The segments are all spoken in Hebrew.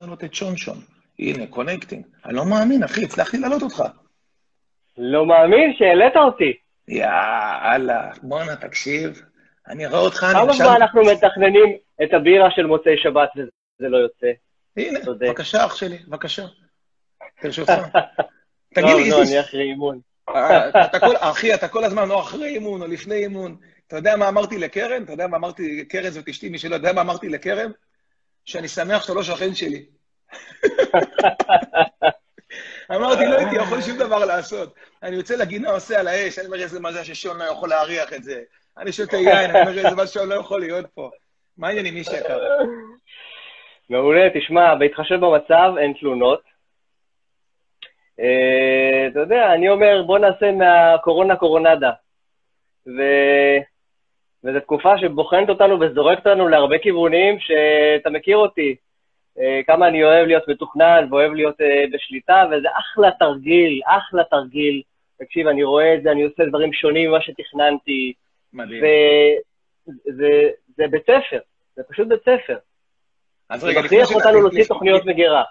להעלות את שון שון. הנה, connecting. אני לא מאמין, אחי, הצלחתי להעלות אותך. לא מאמין שהעלית אותי. יאללה, בואנה, תקשיב. אני אראה אותך, אני כמה עכשיו... זמן אנחנו מתכננים את הבירה של מוצאי שבת וזה לא יוצא? הנה, צודק. בבקשה, אח שלי, בבקשה. ברשותך. תגיד לא, לי, לא, איזה... אני אחרי אימון. אה, אתה כל- אחי, אתה כל הזמן או אחרי אימון או לפני אימון. אתה יודע מה אמרתי לקרן? אתה יודע מה אמרתי, קרן זאת אשתי, מי שלא יודע מה אמרתי לקרן? שאני שמח שאתה לא שכן שלי. אמרתי, לא הייתי יכול שום דבר לעשות. אני יוצא לגינה, עושה על האש, אני אומר, איזה מזל ששון לא יכול להריח את זה. אני שותה יין, אני אומר, איזה מזל ששון לא יכול להיות פה. מה העניינים, איש יקר? מעולה, תשמע, בהתחשב במצב, אין תלונות. אה, אתה יודע, אני אומר, בוא נעשה מהקורונה קורונדה. ו... וזו תקופה שבוחנת אותנו וזורקת אותנו להרבה כיוונים שאתה מכיר אותי. אה, כמה אני אוהב להיות מתוכנן ואוהב להיות אה, בשליטה, וזה אחלה תרגיל, אחלה תרגיל. תקשיב, אני רואה את זה, אני עושה דברים שונים ממה שתכננתי, מדהים. וזה זה בית ספר, זה פשוט בית ספר. אז זה רגע, לפני מכריח ש- אותנו לפני- להוציא תוכניות מגירה.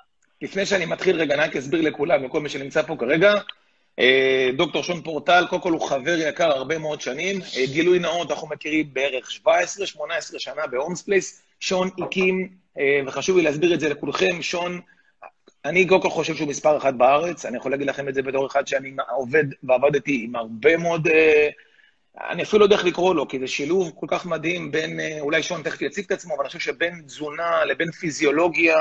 לפני שאני מתחיל, רגע, רק אסביר לכולם, לכל מי שנמצא פה כרגע. אה, דוקטור שון פורטל, קודם כל הוא חבר יקר הרבה מאוד שנים. אה, גילוי נאות, אנחנו מכירים בערך 17-18 שנה בהולמס פלייס. שון הקים, אה, וחשוב לי להסביר את זה לכולכם, שון, אני קודם כל חושב שהוא מספר אחת בארץ, אני יכול להגיד לכם את זה בתור אחד שאני עובד ועבדתי עם הרבה מאוד... אני אפילו לא יודע איך לקרוא לו, כי זה שילוב כל כך מדהים בין, אולי שון תכף יציג את עצמו, אבל אני חושב שבין תזונה לבין פיזיולוגיה,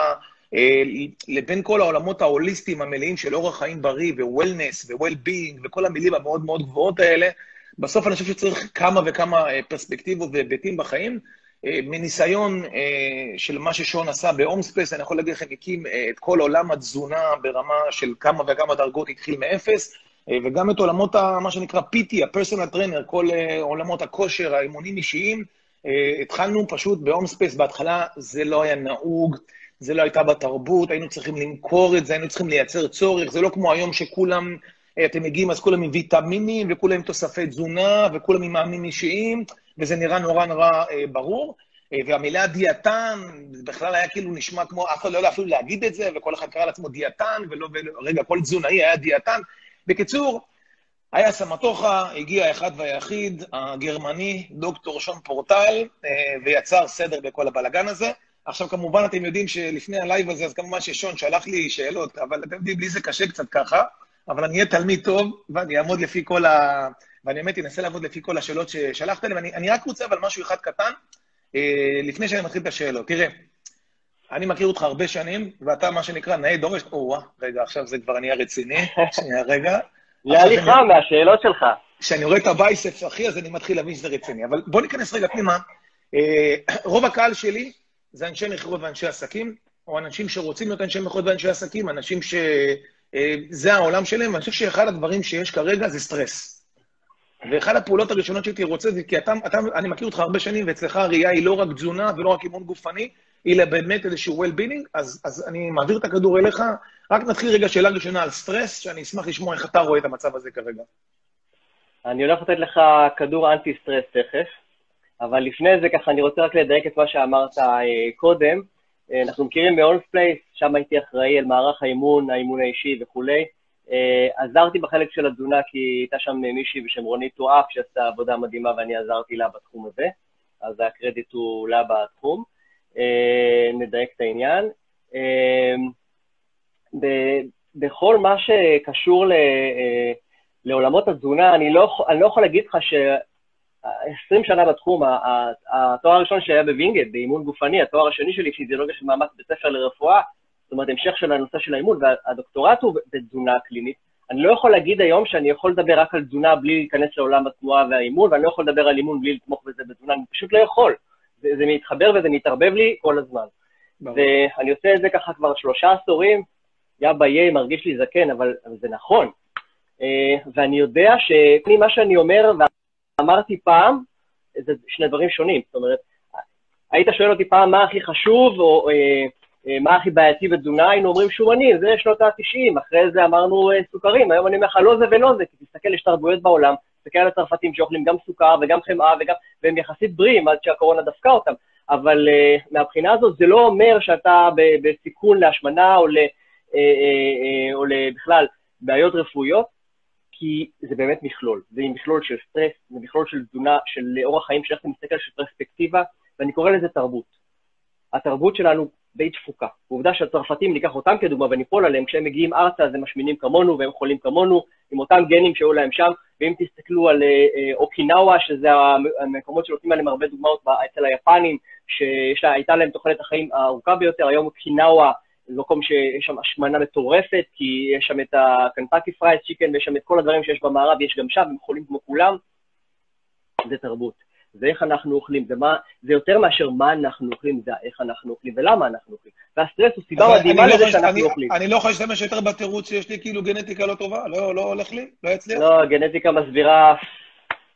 לבין כל העולמות ההוליסטיים המלאים של אורח חיים בריא ו-wellness ו-well-being וכל המילים המאוד מאוד גבוהות האלה, בסוף אני חושב שצריך כמה וכמה אה, פרספקטיבות והיבטים בחיים. אה, מניסיון אה, של מה ששון עשה בהולמס פלייס, אני יכול להגיד לכם, הקים אה, את כל עולם התזונה ברמה של כמה וכמה דרגות, התחיל מאפס, אה, וגם את עולמות, ה, מה שנקרא PT, ה-personal trainer, כל אה, עולמות הכושר, האימונים אישיים. אה, התחלנו פשוט בהולמס פלייס, בהתחלה זה לא היה נהוג, זה לא הייתה בתרבות, היינו צריכים למכור את זה, היינו צריכים לייצר צורך, זה לא כמו היום שכולם, אה, אתם מגיעים, אז כולם עם ויטמינים, וכולם עם תוספי תזונה, וכולם עם מאמנים אישיים, וזה נראה נורא נורא אה, ברור. אה, והמילה דיאטן, בכלל היה כאילו נשמע כמו, אף אחד לא יודע אפילו להגיד את זה, וכל אחד קרא לעצמו דיאטן, ולא, ולא רגע, כל תזונאי היה דיאטן. בקיצור, היה סמטוחה, הגיע האחד והיחיד, הגרמני, דוקטור שון פורטל, אה, ויצר סדר בכל הבלגן הזה. עכשיו, כמובן, אתם יודעים שלפני הלייב הזה, אז כמובן ששון שלח לי שאלות, אבל אתם יודעים, לי זה קשה קצת ככה, אבל אני אהיה תלמיד טוב, ואני אעמוד לפי כל ה... ואני באמת אנסה לעבוד לפי כל השאלות ששלחת לי, ואני אני רק רוצה אבל משהו אחד קטן, אה, לפני שאני מתחיל את השאלות. תראה, אני מכיר אותך הרבה שנים, ואתה, מה שנקרא, נאה דורש... וואו-אה, רגע, עכשיו זה כבר נהיה רציני. שנייה, רגע. נהיה לי עכשיו חם מהשאלות שלך. כשאני רואה את ה biceps, אחי, אז אני מתחיל להבין שזה רציני. אבל בוא ניכנס רגע פנימה. אה, רוב הקהל שלי זה אנשי מכירות ואנשי עסקים, או אנשים שרוצים להיות אנשי מכירות ואנשי עסקים, אנשים שזה העולם שלהם, ואני חושב שאחד הדברים שיש כרגע זה סטרס. ואחד הפעולות הראשונות שהייתי רוצה זה כי אתה, אתה, אני מכיר אותך הרבה שנים, ואצלך הראייה היא לא רק תזונה ולא רק אימון גופני, אלא באמת איזשהו well-being, אז, אז אני מעביר את הכדור אליך. רק נתחיל רגע שאלה ראשונה על סטרס, שאני אשמח לשמוע איך אתה רואה את המצב הזה כרגע. אני הולך לתת לך כדור אנטי-סטרס תכף, אבל לפני זה ככה אני רוצה רק לדייק את מה שאמרת אה, קודם. אה, אנחנו מכירים ב-All Place, שם הייתי אחראי על מערך האימון, האימון האישי וכולי. אה, עזרתי בחלק של התזונה כי הייתה שם מישהי בשם רונית טואף שעשתה עבודה מדהימה ואני עזרתי לה בתחום הזה, אז הקרדיט הוא לה בתחום. נדייק את העניין. בכל מה שקשור ל... לעולמות התזונה, אני לא, אני לא יכול להגיד לך ש-20 שנה בתחום, התואר הראשון שהיה בווינגייט, באימון גופני, התואר השני שלי, פיזיולוגיה של מאמץ בית ספר לרפואה, זאת אומרת, המשך של הנושא של האימון, והדוקטורט הוא בתזונה קלינית. אני לא יכול להגיד היום שאני יכול לדבר רק על תזונה בלי להיכנס לעולם התנועה והאימון, ואני לא יכול לדבר על אימון בלי לתמוך בזה בתזונה, אני פשוט לא יכול. זה, זה מתחבר וזה מתערבב לי כל הזמן. ברור. ואני עושה את זה ככה כבר שלושה עשורים, יא ביי, מרגיש לי זקן, אבל, אבל זה נכון. אה, ואני יודע שמה שאני אומר ואמרתי פעם, זה שני דברים שונים. זאת אומרת, היית שואל אותי פעם מה הכי חשוב, או אה, אה, מה הכי בעייתי בתזונה, היינו אומרים שומנים, זה שנות ה-90, אחרי זה אמרנו אה, סוכרים, היום אני אומר לך לא זה ולא זה, כי תסתכל, יש תרבויות בעולם, תסתכל על הצרפתים שאוכלים גם סוכר וגם חמאה, וגם, והם יחסית בריאים עד שהקורונה דפקה אותם. אבל uh, מהבחינה הזאת זה לא אומר שאתה בסיכון להשמנה או, ל, uh, uh, uh, או בכלל בעיות רפואיות, כי זה באמת מכלול. זה מכלול של סטרס, זה מכלול של תזונה, של אורח חיים שאנחנו מסתכל של פרספקטיבה, ואני קורא לזה תרבות. התרבות שלנו די תפוקה. עובדה שהצרפתים, ניקח אותם כדוגמה וניפול עליהם, כשהם מגיעים ארצה אז הם משמינים כמונו והם חולים כמונו, עם אותם גנים שהיו להם שם, ואם תסתכלו על אה, אה, אוקינאווה, שזה המקומות שנותנים עליהם הרבה דוגמאות אצל היפנים, שהייתה להם תוחלת החיים הארוכה ביותר, היום אוקינאווה מקום שיש שם השמנה מטורפת, כי יש שם את הקנטקי פרייד צ'יקן ויש שם את כל הדברים שיש במערב, יש גם שם, הם חולים כמו כולם. זה תרבות. זה איך אנחנו אוכלים, זה, מה, זה יותר מאשר מה אנחנו אוכלים, זה איך אנחנו אוכלים ולמה אנחנו אוכלים. והסטרס הוא סיבה מדהימה לא לזה שאנחנו אני, אוכלים. אני לא יכול להשתמש יותר בתירוץ שיש לי כאילו גנטיקה לא טובה, לא, לא הולך לי, לא יצליח. לא, גנטיקה מסבירה,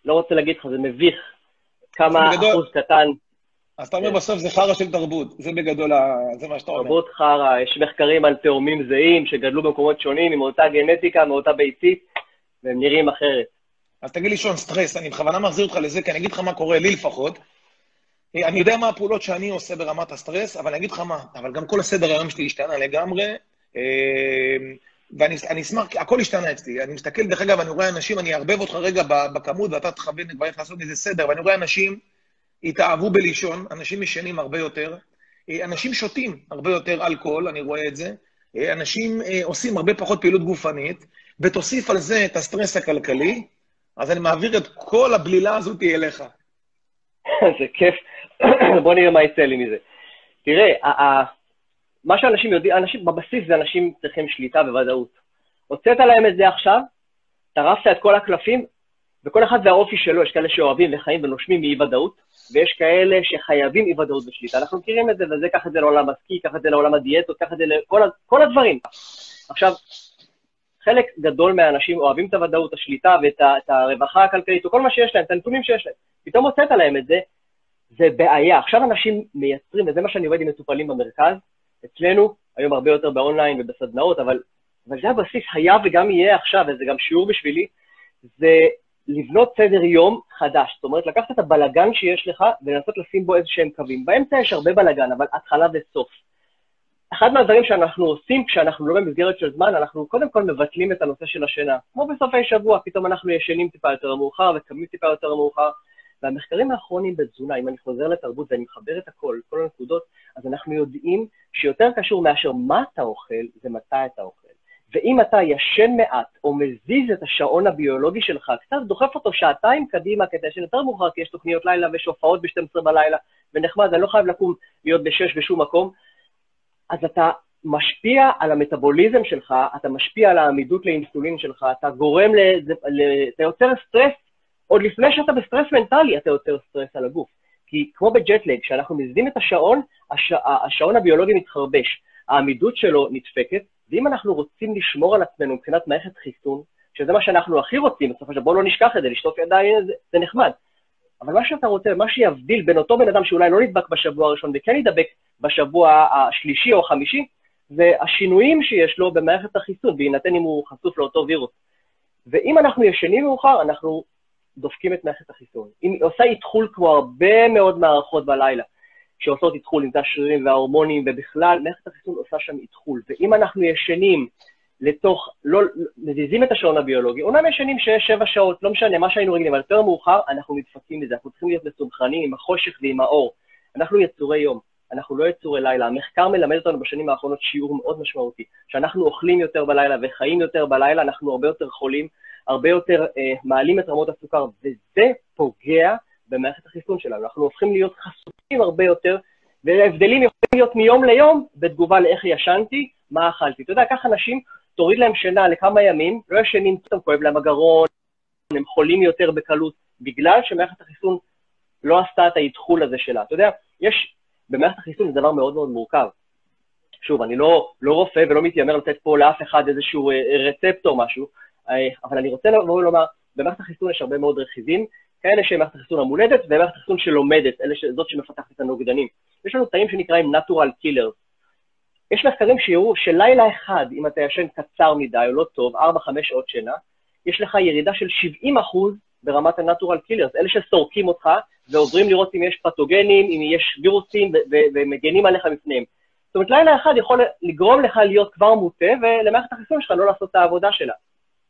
לא רוצה להגיד לך, זה מביך כמה בגדול, אחוז קטן. אז אתה אומר בסוף זה חרא של תרבות, זה בגדול, זה מה שאתה אומר. תרבות חרא, יש מחקרים על תאומים זהים שגדלו במקומות שונים עם אותה גנטיקה, מאותה ביצית, והם נראים אחרת. אז תגיד לי, שון, סטרס, אני בכוונה מחזיר אותך לזה, כי אני אגיד לך מה קורה, לי לפחות. אני יודע מה הפעולות שאני עושה ברמת הסטרס, אבל אני אגיד לך מה, אבל גם כל הסדר היום שלי השתנה לגמרי, אה, ואני אשמח, הכל השתנה אצלי. אני מסתכל, דרך אגב, אני רואה אנשים, אני אערבב אותך רגע בכמות, ואתה תכוון כבר איך לעשות מזה סדר, ואני רואה אנשים התאהבו בלישון, אנשים ישנים הרבה יותר, אה, אנשים שותים הרבה יותר אלכוהול, אני רואה את זה, אה, אנשים עושים הרבה פחות פעילות גופנית, ותוסיף על זה את הסטרס הכלכלי, אז אני מעביר את כל הבלילה הזאת אליך. זה כיף. בוא נראה מה יצא לי מזה. תראה, מה שאנשים יודעים, אנשים, בבסיס זה אנשים צריכים שליטה וודאות. הוצאת להם את זה עכשיו, טרפת את כל הקלפים, וכל אחד והאופי שלו, יש כאלה שאוהבים וחיים ונושמים מאי-ודאות, ויש כאלה שחייבים אי-ודאות ושליטה. אנחנו מכירים את זה, וזה, קח את זה לעולם עסקי, קח את זה לעולם הדיאטות, קח את זה לכל הדברים. עכשיו, חלק גדול מהאנשים אוהבים את הוודאות, השליטה ואת את הרווחה הכלכלית, או כל מה שיש להם, את הנתונים שיש להם. פתאום הוצאת להם את זה, זה בעיה. עכשיו אנשים מייצרים, וזה מה שאני עובד עם מטופלים במרכז, אצלנו, היום הרבה יותר באונליין ובסדנאות, אבל, אבל זה הבסיס, היה וגם יהיה עכשיו, וזה גם שיעור בשבילי, זה לבנות סדר יום חדש. זאת אומרת, לקחת את הבלגן שיש לך ולנסות לשים בו איזה שהם קווים. באמצע יש הרבה בלגן, אבל התחלה וסוף. אחד מהדברים שאנחנו עושים כשאנחנו לא במסגרת של זמן, אנחנו קודם כל מבטלים את הנושא של השינה. כמו בסופי שבוע, פתאום אנחנו ישנים טיפה יותר מאוחר וקמים טיפה יותר מאוחר. והמחקרים האחרונים בתזונה, אם אני חוזר לתרבות ואני מחבר את הכל, כל הנקודות, אז אנחנו יודעים שיותר קשור מאשר מה אתה אוכל, זה מתי אתה אוכל. ואם אתה ישן מעט, או מזיז את השעון הביולוגי שלך, קצת דוחף אותו שעתיים קדימה כדי שיותר מאוחר, כי יש תוכניות לילה ויש הופעות ב-12 בלילה, ונחמד, אני לא חייב לקום להיות ב-6 בשום מקום, אז אתה משפיע על המטאבוליזם שלך, אתה משפיע על העמידות לאינסולין שלך, אתה גורם ל... ל... אתה יוצר סטרס, עוד לפני שאתה בסטרס מנטלי, אתה יוצר סטרס על הגוף. כי כמו בג'טלג, כשאנחנו מזיזים את השעון, הש... השעון הביולוגי מתחרבש, העמידות שלו נדפקת, ואם אנחנו רוצים לשמור על עצמנו מבחינת מערכת חיסון, שזה מה שאנחנו הכי רוצים, בסופו של דבר, בואו לא נשכח את זה, לשטוף ידיים זה, זה נחמד. אבל מה שאתה רוצה, מה שיבדיל בין אותו בן אדם שאולי לא נדבק בשבוע הראשון וכן ידבק בשבוע השלישי או החמישי, זה השינויים שיש לו במערכת החיסון, בהינתן אם הוא חשוף לאותו וירוס. ואם אנחנו ישנים מאוחר, אנחנו דופקים את מערכת החיסון. היא עושה איתחול כמו הרבה מאוד מערכות בלילה, שעושות איתחול עם תא שרירים וההורמונים, ובכלל, מערכת החיסון עושה שם איתחול. ואם אנחנו ישנים לתוך, לא, מזיזים את השעון הביולוגי, אומנם ישנים שש-שבע שעות, לא משנה, מה שהיינו רגילים, אבל יותר מאוחר, אנחנו נדפקים מזה, אנחנו צריכים להיות מסונכרנים עם החושך ועם האור. אנחנו יצורי יום. אנחנו לא יצורי לילה. המחקר מלמד אותנו בשנים האחרונות שיעור מאוד משמעותי, שאנחנו אוכלים יותר בלילה וחיים יותר בלילה, אנחנו הרבה יותר חולים, הרבה יותר אה, מעלים את רמות הסוכר, וזה פוגע במערכת החיסון שלנו. אנחנו הופכים להיות חשופים הרבה יותר, וההבדלים יכולים להיות מיום ליום בתגובה לאיך ישנתי, מה אכלתי. אתה יודע, ככה אנשים, תוריד להם שינה לכמה ימים, לא ישנים, פתאום כואב להם הגרון, הם חולים יותר בקלות, בגלל שמערכת החיסון לא עשתה את האתחול הזה שלה. אתה יודע, יש במערכת החיסון זה דבר מאוד מאוד מורכב. שוב, אני לא, לא רופא ולא מתיימר לתת פה לאף אחד איזשהו אה, רצפט או משהו, אה, אבל אני רוצה לבוא ולומר, במערכת החיסון יש הרבה מאוד רכיבים, כאלה שהם מערכת החיסון המולדת ומערכת החיסון שלומדת, ש... זאת שמפתחת את הנוגדנים. יש לנו תאים שנקראים Natural Killers. יש מחקרים שיראו שלילה אחד, אם אתה ישן קצר מדי או לא טוב, 4-5 שעות שינה, יש לך ירידה של 70% ברמת ה-Natural Killers, אלה שסורקים אותך ועוזרים לראות אם יש פתוגנים, אם יש וירוסים, ומגנים עליך מפניהם. זאת אומרת, לילה אחד יכול לגרום לך להיות כבר מוטה, ולמערכת החיסון שלך לא לעשות את העבודה שלה.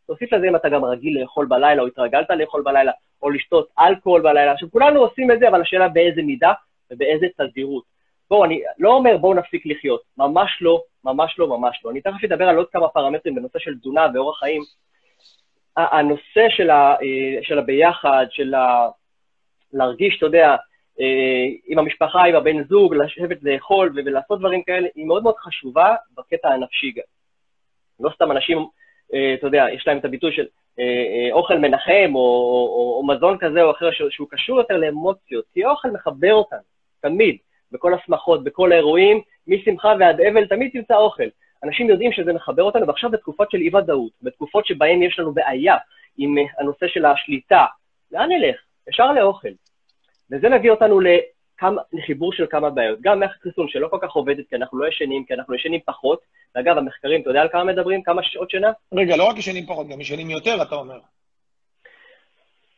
תוסיף לזה אם אתה גם רגיל לאכול בלילה, או התרגלת לאכול בלילה, או לשתות אלכוהול בלילה. עכשיו, כולנו עושים את זה, אבל השאלה באיזה מידה ובאיזה תדירות. בואו, אני לא אומר בואו נפסיק לחיות, ממש לא, ממש לא, ממש לא. אני תכף אדבר על עוד כמה פרמטרים בנושא של תזונה ואורח חיים. הנושא של, ה, אה, של הביחד, של ה, להרגיש, אתה יודע, אה, עם המשפחה, עם הבן זוג, לשבת לאכול ולעשות דברים כאלה, היא מאוד מאוד חשובה בקטע הנפשי גם. לא סתם אנשים, אתה יודע, יש להם את הביטוי של אוכל מנחם, או, או, או מזון כזה או אחר שהוא קשור יותר לאמוציות, כי אוכל מחבר אותנו, תמיד, בכל השמחות, בכל האירועים, משמחה ועד אבל, תמיד תמצא אוכל. אנשים יודעים שזה מחבר אותנו, ועכשיו בתקופות של אי-ודאות, בתקופות שבהן יש לנו בעיה עם הנושא של השליטה, לאן נלך? ישר לאוכל. וזה מביא אותנו לכמה, לחיבור של כמה בעיות. גם מערכת חיסון שלא כל כך עובדת, כי אנחנו לא ישנים, כי אנחנו ישנים פחות. ואגב, המחקרים, אתה יודע על כמה מדברים? כמה שעות שינה? רגע, לא רק ישנים פחות, גם ישנים יותר, אתה אומר.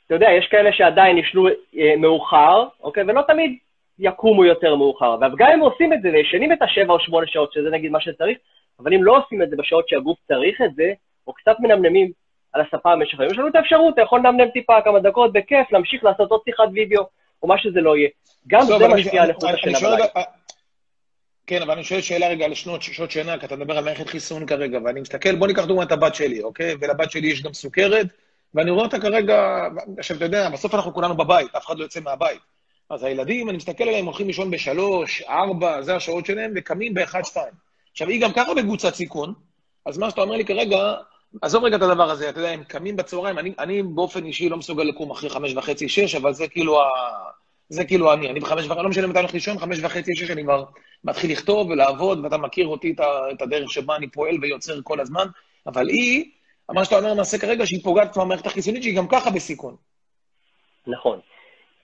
אתה יודע, יש כאלה שעדיין ישנו אה, מאוחר, אוקיי? ולא תמיד יקומו יותר מאוחר. וגם אם עושים את זה וישנים את השבע או שמונה שעות, שזה נגיד מה שצריך, אבל אם לא עושים את זה בשעות שהגוף צריך את זה, או קצת מנמנמים על הספה במשך היום, יש לנו את האפשרות, אתה יכול לנמנם טיפה כמה דקות, בכיף, להמשיך לעשות עוד שיחת וידאו, או מה שזה לא יהיה. גם זה משפיע על איכות השינה בלילה. כן, אבל אני שואל שאלה רגע על שנות, שעות שינה, כי אתה מדבר על מערכת חיסון כרגע, ואני מסתכל, בוא ניקח דוגמא את הבת שלי, אוקיי? ולבת שלי יש גם סוכרת, ואני רואה אותה כרגע, עכשיו, אתה יודע, בסוף אנחנו כולנו בבית, אף אחד לא יוצא מהבית. אז הילדים, אני מסתכל עליהם, הולכים לישון בשלוש, ארבע, זה השעות שלהם, וקמים באחד, שתיים. עכשיו, היא גם ככה בקבוצת סיכון, אז מה שאתה אומר לי כרגע, עזוב רגע את הדבר הזה, אתה יודע, הם קמים בצהריים, אני, אני באופן אישי לא מסוגל לקום אחרי חמש וחצי, שש, אבל זה כאילו ה... זה כאילו אני, אני בחמש וחצי, לא משנה מתי אני הולך לישון, חמש וחצי, שש, אני כבר מתחיל לכתוב ולעבוד, ואתה מכיר אותי את הדרך שבה אני פועל ויוצר כל הזמן, אבל היא, מה שאתה אומר נעשה כרגע, שהיא פוגעת כבר במערכת החיסונית, שהיא גם ככה בסיכון. נכון.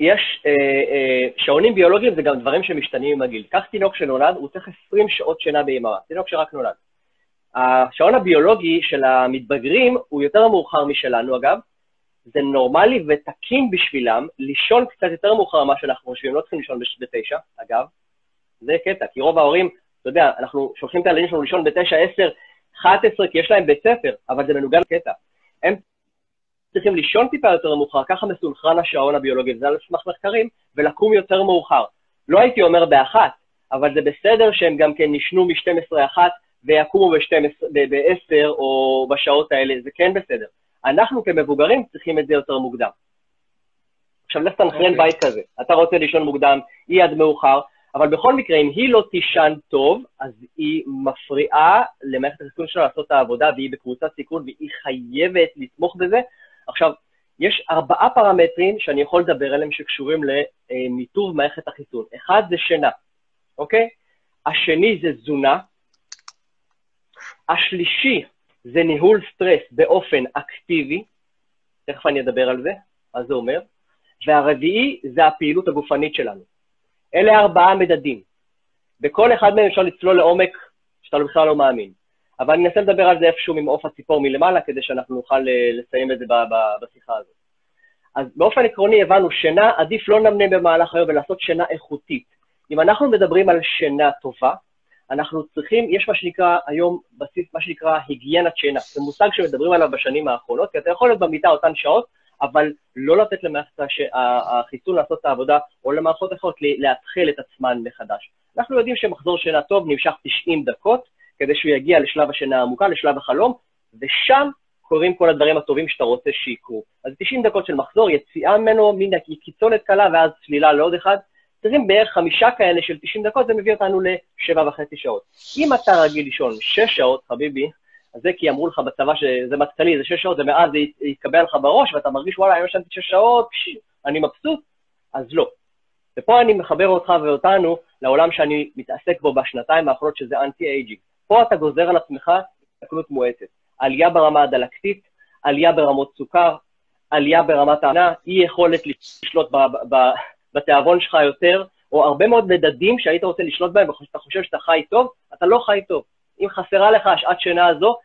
יש אה, אה, שעונים ביולוגיים, זה גם דברים שמשתנים עם הגיל. קח תינוק שנולד, הוא צריך 20 שעות שינה ביממה, תינוק שרק נולד. השעון הביולוגי של המתבגרים הוא יותר מאוחר משלנו, אגב. זה נורמלי ותקין בשבילם לישון קצת יותר מאוחר ממה שאנחנו חושבים, לא צריכים לישון בתשע, אגב. זה קטע, כי רוב ההורים, אתה יודע, אנחנו שולחים את הילדים שלנו לישון בתשע, עשר, אחת עשרה, כי יש להם בית ספר, אבל זה מנוגן לקטע. הם צריכים לישון טיפה יותר מאוחר, ככה מסונכרן השעון הביולוגי, וזה על סמך מחקרים, ולקום יותר מאוחר. לא הייתי אומר באחת, אבל זה בסדר שהם גם כן נשנו מ-12-1 ויקומו ב-10 או בשעות האלה, זה כן בסדר. אנחנו כמבוגרים צריכים את זה יותר מוקדם. עכשיו לך תנחרן okay. אוקיי. בית כזה, אתה רוצה לישון מוקדם, היא עד מאוחר, אבל בכל מקרה, אם היא לא תישן טוב, אז היא מפריעה למערכת החיסון שלה לעשות את העבודה, והיא בקבוצת סיכון, והיא חייבת לתמוך בזה. עכשיו, יש ארבעה פרמטרים שאני יכול לדבר עליהם שקשורים למיטוב מערכת החיסון. אחד זה שינה, אוקיי? השני זה תזונה, השלישי זה ניהול סטרס באופן אקטיבי, תכף אני אדבר על זה, מה זה אומר, והרביעי זה הפעילות הגופנית שלנו. אלה ארבעה מדדים. בכל אחד מהם אפשר לצלול לעומק שאתה בכלל לא מאמין. אבל אני אנסה לדבר על זה איפשהו ממעוף הציפור מלמעלה, כדי שאנחנו נוכל אה, לסיים את זה בשיחה הזאת. אז באופן עקרוני הבנו, שינה, עדיף לא נמנה במהלך היום ולעשות שינה איכותית. אם אנחנו מדברים על שינה טובה, אנחנו צריכים, יש מה שנקרא היום בסיס, מה שנקרא היגיינת שינה. זה מושג שמדברים עליו בשנים האחרונות, כי אתה יכול להיות במיטה אותן שעות, אבל לא לתת למערכת החיסון לעשות את העבודה, או למערכות אחרות להתחיל את עצמן מחדש. אנחנו יודעים שמחזור שינה טוב נמשך 90 דקות, כדי שהוא יגיע לשלב השינה העמוקה, לשלב החלום, ושם קורים כל הדברים הטובים שאתה רוצה שיקרו. אז 90 דקות של מחזור, יציאה ממנו, מין הקיצונת קלה, ואז צלילה לעוד אחד, צריכים בערך חמישה כאלה של 90 דקות, זה מביא אותנו לשבע וחצי שעות. אם אתה רגיל לישון שש שעות, חביבי, אז זה כי אמרו לך בצבא שזה מטכ"לי, זה שש שעות, ומאז זה התקבע לך בראש, ואתה מרגיש, וואלה, היום ישנתי שש שעות, פש, אני מבסוט, אז לא. ופה אני מחבר אותך ואותנו לעולם שאני מתעסק בו בשנתיים האחרונות, שזה anti-aging. פה אתה גוזר על עצמך הזדקנות מואצת. עלייה ברמה הדלקתית, עלייה ברמות סוכר, עלייה ברמת הענה, אי יכולת לשלוט בתיאבון שלך יותר, או הרבה מאוד מדדים שהיית רוצה לשלוט בהם ואתה חושב שאתה חי טוב, אתה לא חי טוב. אם חסרה לך השעת שינה הזו,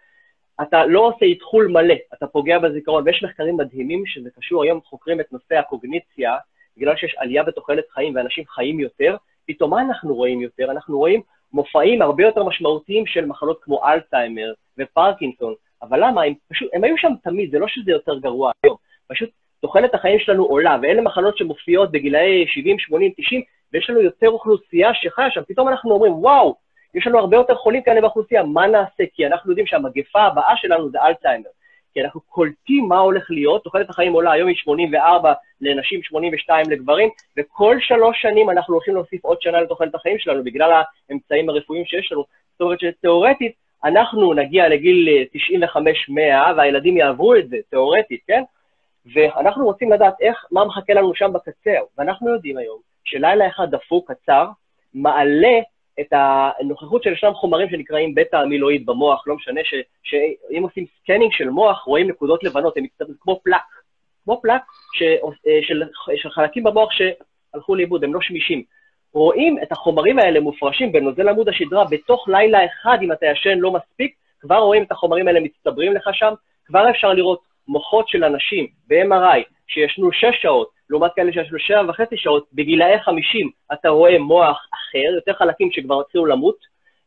אתה לא עושה איתחול מלא, אתה פוגע בזיכרון. ויש מחקרים מדהימים שזה קשור, היום חוקרים את נושא הקוגניציה בגלל שיש עלייה בתוחלת חיים ואנשים חיים יותר, פתאום מה אנחנו רואים יותר? אנחנו רואים מופעים הרבה יותר משמעותיים של מחלות כמו אלצהיימר ופרקינסון. אבל למה? הם פשוט, הם היו שם תמיד, זה לא שזה יותר גרוע היום. פשוט תוחלת החיים שלנו עולה, ואלה מחלות שמופיעות בגילאי 70, 80, 90, ויש לנו יותר אוכלוסייה שחיה שם. פתאום אנחנו אומרים, וואו, יש לנו הרבה יותר חולים כאלה באוכלוסייה, מה נעשה? כי אנחנו יודעים שהמגפה הבאה שלנו זה אלצהיימר. כי אנחנו קולטים מה הולך להיות, תוחלת החיים עולה, היום היא 84 לנשים, 82 לגברים, וכל שלוש שנים אנחנו הולכים להוסיף עוד שנה לתוחלת החיים שלנו, בגלל האמצעים הרפואיים שיש לנו. זאת אומרת שתאורטית, אנחנו נגיע לגיל 95-100, והילדים יעברו את זה, תאורטית, כן? ואנחנו רוצים לדעת איך, מה מחכה לנו שם בקצה, ואנחנו יודעים היום שלילה אחד דפוק, קצר, מעלה את הנוכחות של ישנם חומרים שנקראים בטא-אמילואיד במוח, לא משנה ש, שאם עושים scanning של מוח, רואים נקודות לבנות, הם מצטרפים כמו פלאק, כמו פלאק ש, אה, של, של חלקים במוח שהלכו לאיבוד, הם לא שמישים. רואים את החומרים האלה מופרשים בנוזל עמוד השדרה בתוך לילה אחד, אם אתה ישן לא מספיק, כבר רואים את החומרים האלה מצטברים לך שם, כבר אפשר לראות מוחות של אנשים ב-MRI שישנו שש שעות, לעומת כאלה שיש לו שבע וחצי שעות, בגילאי 50 אתה רואה מוח אחר, יותר חלקים שכבר התחילו למות,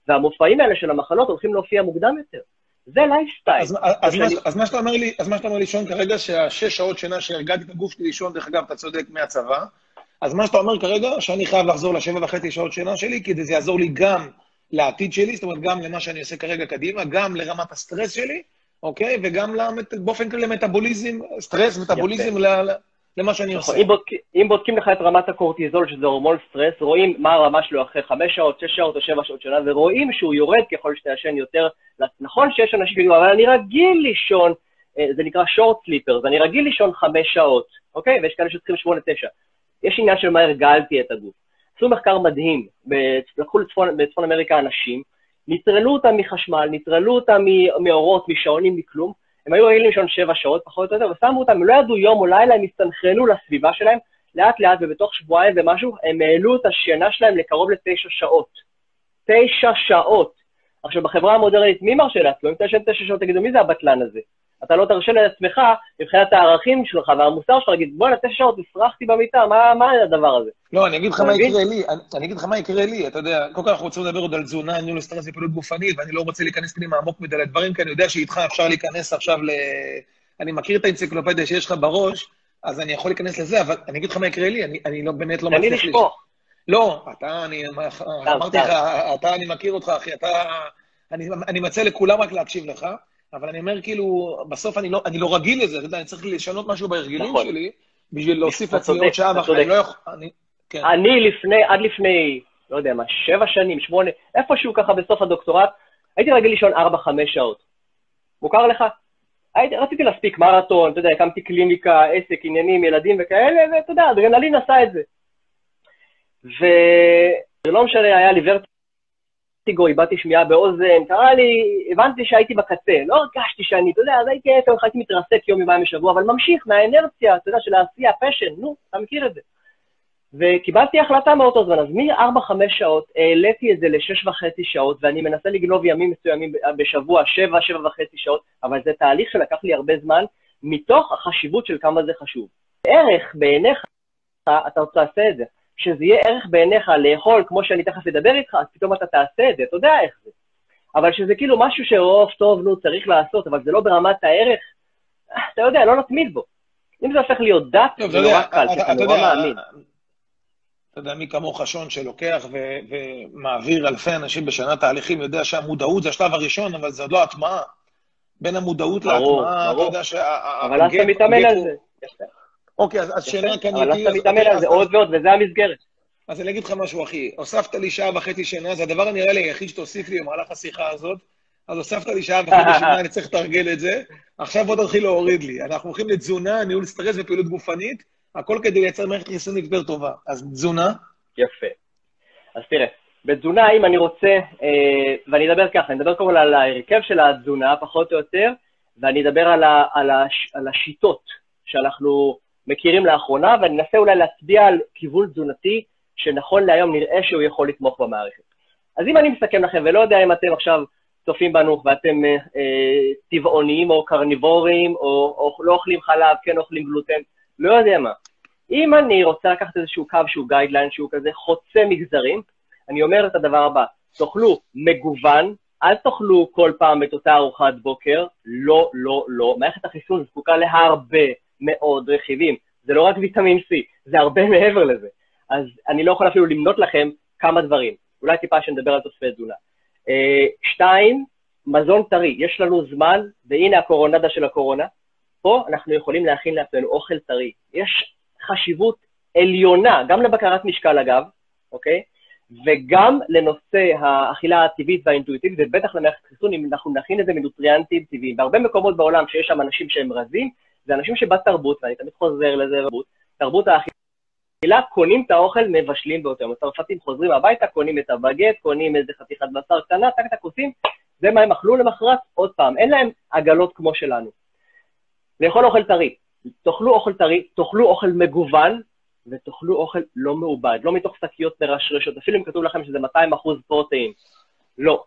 והמופעים האלה של המחלות הולכים להופיע מוקדם יותר. זה לייפסטייל. אז, אז, אז, אז מה שאתה אומר לי, אז מה שאתה אומר לי, שון, כרגע, שהשש שעות שינה שהרגעתי את הגוף שלי לישון, דרך אגב, אתה צודק, מהצבא, אז מה שאתה אומר כרגע, שאני חייב לחזור לשבע וחצי שעות שינה שלי, כי זה יעזור לי גם לעתיד שלי, זאת אומרת, גם למה שאני עושה כרגע קדימה, גם לרמת הסטרס שלי, אוקיי? וגם למת, באופן כללי למטאבוליזם, סטרס, מטאבוליזם ל, למה שאני נכון, עושה. אם, בודק, אם בודקים לך את רמת הקורטיזול, שזה הורמון סטרס, רואים מה הרמה שלו אחרי חמש שעות, שש שעות או שבע שעות שינה, ורואים שהוא יורד ככל שאתה ישן יותר. נכון שיש אנשים שיגידו, אבל אני רגיל לישון, אה, זה נקרא short sleepers, אני רגיל לישון חמש שעות, אוקיי? ויש כאלה שצריכים שמונה, תשע. יש עניין של מה הרגלתי את הגוף. עשו מחקר מדהים, לקחו לצפון, בצפון אמריקה אנשים, נטרלו אותם מחשמל, נטרלו אותם מאורות, משעונים, מכלום, הם היו רגילים לישון שבע שעות, פחות או יותר, ושמו אותם, הם לא ידעו יום או לילה, הם הסתנכרנו לסביבה שלהם, לאט לאט, ובתוך שבועיים ומשהו, הם העלו את השינה שלהם לקרוב לתשע שעות. תשע שעות. עכשיו, בחברה המודרנית, מי מרשה לעצמו? אם תשע שעות, תגידו, מי זה הבטלן הזה? אתה לא תרשה לעצמך, מבחינת הערכים שלך והמוסר שלך, להגיד, בוא'נה, תשע שעות, הפרחתי במיטה, מה, מה הדבר הזה? לא, אני אגיד לך מה יקרה לי, אני, אני אגיד לך מה יקרה לי, אתה יודע, קודם כל אנחנו רוצים לדבר עוד על תזונה, ניהול סטרס ופעילות גופנית, ואני לא רוצה להיכנס פנימה עמוק מדי לדברים, כי אני יודע שאיתך אפשר להיכנס עכשיו ל... אני מכיר את האנציקלופדיה שיש לך בראש, אז אני יכול להיכנס לזה, אבל אני אגיד לך מה יקרה לי, אני, אני לא, באמת לא מצליח... תן לי לשפוך. לא, אתה, אני אמרתי לך, אתה, אני מכיר אותך, אחי, אתה... אני, אני מציע לכולם רק להקשיב לך. אבל אני אומר, כאילו, בסוף אני לא, אני לא רגיל לזה, אתה יודע, אני צריך לשנות משהו בהרגלים נכון. שלי, בשביל להוסיף לעצמי עוד שעה ואחרי, אני לא יכול... אני, כן. אני לפני, עד לפני, לא יודע מה, שבע שנים, שמונה, איפשהו ככה בסוף הדוקטורט, הייתי רגיל לישון ארבע, חמש שעות. מוכר לך? הייתי, רציתי להספיק מרתון, אתה יודע, הקמתי קליניקה, עסק, עניינים, ילדים וכאלה, ואתה יודע, אדרנלין עשה את זה. וזה לא משנה, היה לי ורט... ורטיגו, איבדתי שמיעה באוזן, קרה לי, הבנתי שהייתי בקצה, לא הרגשתי שאני, אתה יודע, אז הייתי עשר, הייתי מתרסק יום, יומיים בשבוע, אבל ממשיך מהאנרציה, אתה יודע, של העשייה, פשן, נו, אתה מכיר את זה. וקיבלתי החלטה מאותו זמן, אז מ-4-5 שעות העליתי את זה ל-6 וחצי שעות, ואני מנסה לגנוב ימים מסוימים בשבוע, 7-7 וחצי שעות, אבל זה תהליך שלקח לי הרבה זמן, מתוך החשיבות של כמה זה חשוב. ערך בעיניך, אתה רוצה לעשות את זה. שזה יהיה ערך בעיניך לאכול, כמו שאני תכף אדבר איתך, אז פתאום אתה תעשה את זה, אתה יודע איך זה. אבל שזה כאילו משהו שרוב טוב, נו, צריך לעשות, אבל זה לא ברמת הערך, אתה יודע, לא נתמיד בו. אם זה הופך להיות דת, זה נורא קל, כי אתה נורא מאמין. אתה יודע, מי כמוך שון שלוקח ו- ומעביר אלפי אנשים בשנה תהליכים, יודע שהמודעות זה השלב הראשון, אבל זה עוד לא הטמעה. בין המודעות להטמעה, אתה יודע שה... אבל אז אתה מתאמן על זה. אוקיי, אז שאלה כאן... אבל אתה מתאמן על זה עוד ועוד, וזה המסגרת. אז אני אגיד לך משהו, אחי. הוספת לי שעה וחצי שינה, זה הדבר הנראה לי היחיד שתוסיף לי במהלך השיחה הזאת. אז הוספת לי שעה וחצי שינה, אני צריך לתרגל את זה. עכשיו בוא תתחיל להוריד לי. אנחנו הולכים לתזונה, ניהול סטרס ופעילות גופנית, הכל כדי לייצר מערכת חיסונית יותר טובה. אז תזונה? יפה. אז תראה, בתזונה, אם אני רוצה, אה, ואני אדבר ככה, אני אדבר קודם על ההרכב של התזונה, פחות או יותר, ואני אדבר על, ה, על, הש, על השיטות שאנחנו מכירים לאחרונה, ואני אנסה אולי להצביע על כיוון תזונתי שנכון להיום נראה שהוא יכול לתמוך במערכת. אז אם אני מסכם לכם, ולא יודע אם אתם עכשיו צופים בנו ואתם אה, אה, טבעוניים או קרניבוריים, או, או לא אוכלים חלב, כן אוכלים גלוטן, לא יודע מה. אם אני רוצה לקחת איזשהו קו שהוא גיידליין, שהוא כזה חוצה מגזרים, אני אומר את הדבר הבא, תאכלו מגוון, אל תאכלו כל פעם את אותה ארוחת בוקר, לא, לא, לא. מערכת החיסון זקוקה להרבה מאוד רכיבים. זה לא רק ויטמין C, זה הרבה מעבר לזה. אז אני לא יכול אפילו למנות לכם כמה דברים. אולי טיפה שנדבר על תוספי תזונה. אה, שתיים, מזון טרי. יש לנו זמן, והנה הקורונדה של הקורונה. פה אנחנו יכולים להכין לעצמנו אוכל טרי. יש חשיבות עליונה, גם לבקרת משקל אגב, אוקיי? וגם לנושא האכילה הטבעית והאינטואיטיבית, ובטח למערכת חיסון, אם אנחנו נכין את זה מנוטריאנטים טבעיים. בהרבה מקומות בעולם שיש שם אנשים שהם רזים, זה אנשים שבתרבות, ואני תמיד חוזר לזה, תרבות, האכילה, קונים את האוכל, מבשלים באותו יום. הצרפתים חוזרים הביתה, קונים את הבגט, קונים איזה חתיכת בשר קטנה, טק טק עושים, זה מה הם אכלו למחרת, עוד פעם. אין להם עגלות כמו שלנו. לאכול אוכל טרי. תאכלו אוכל טרי, תאכלו אוכל מגוון, ותאכלו אוכל לא מעובד, לא מתוך שקיות מרשרשות, אפילו אם כתוב לכם שזה 200 אחוז protein. לא.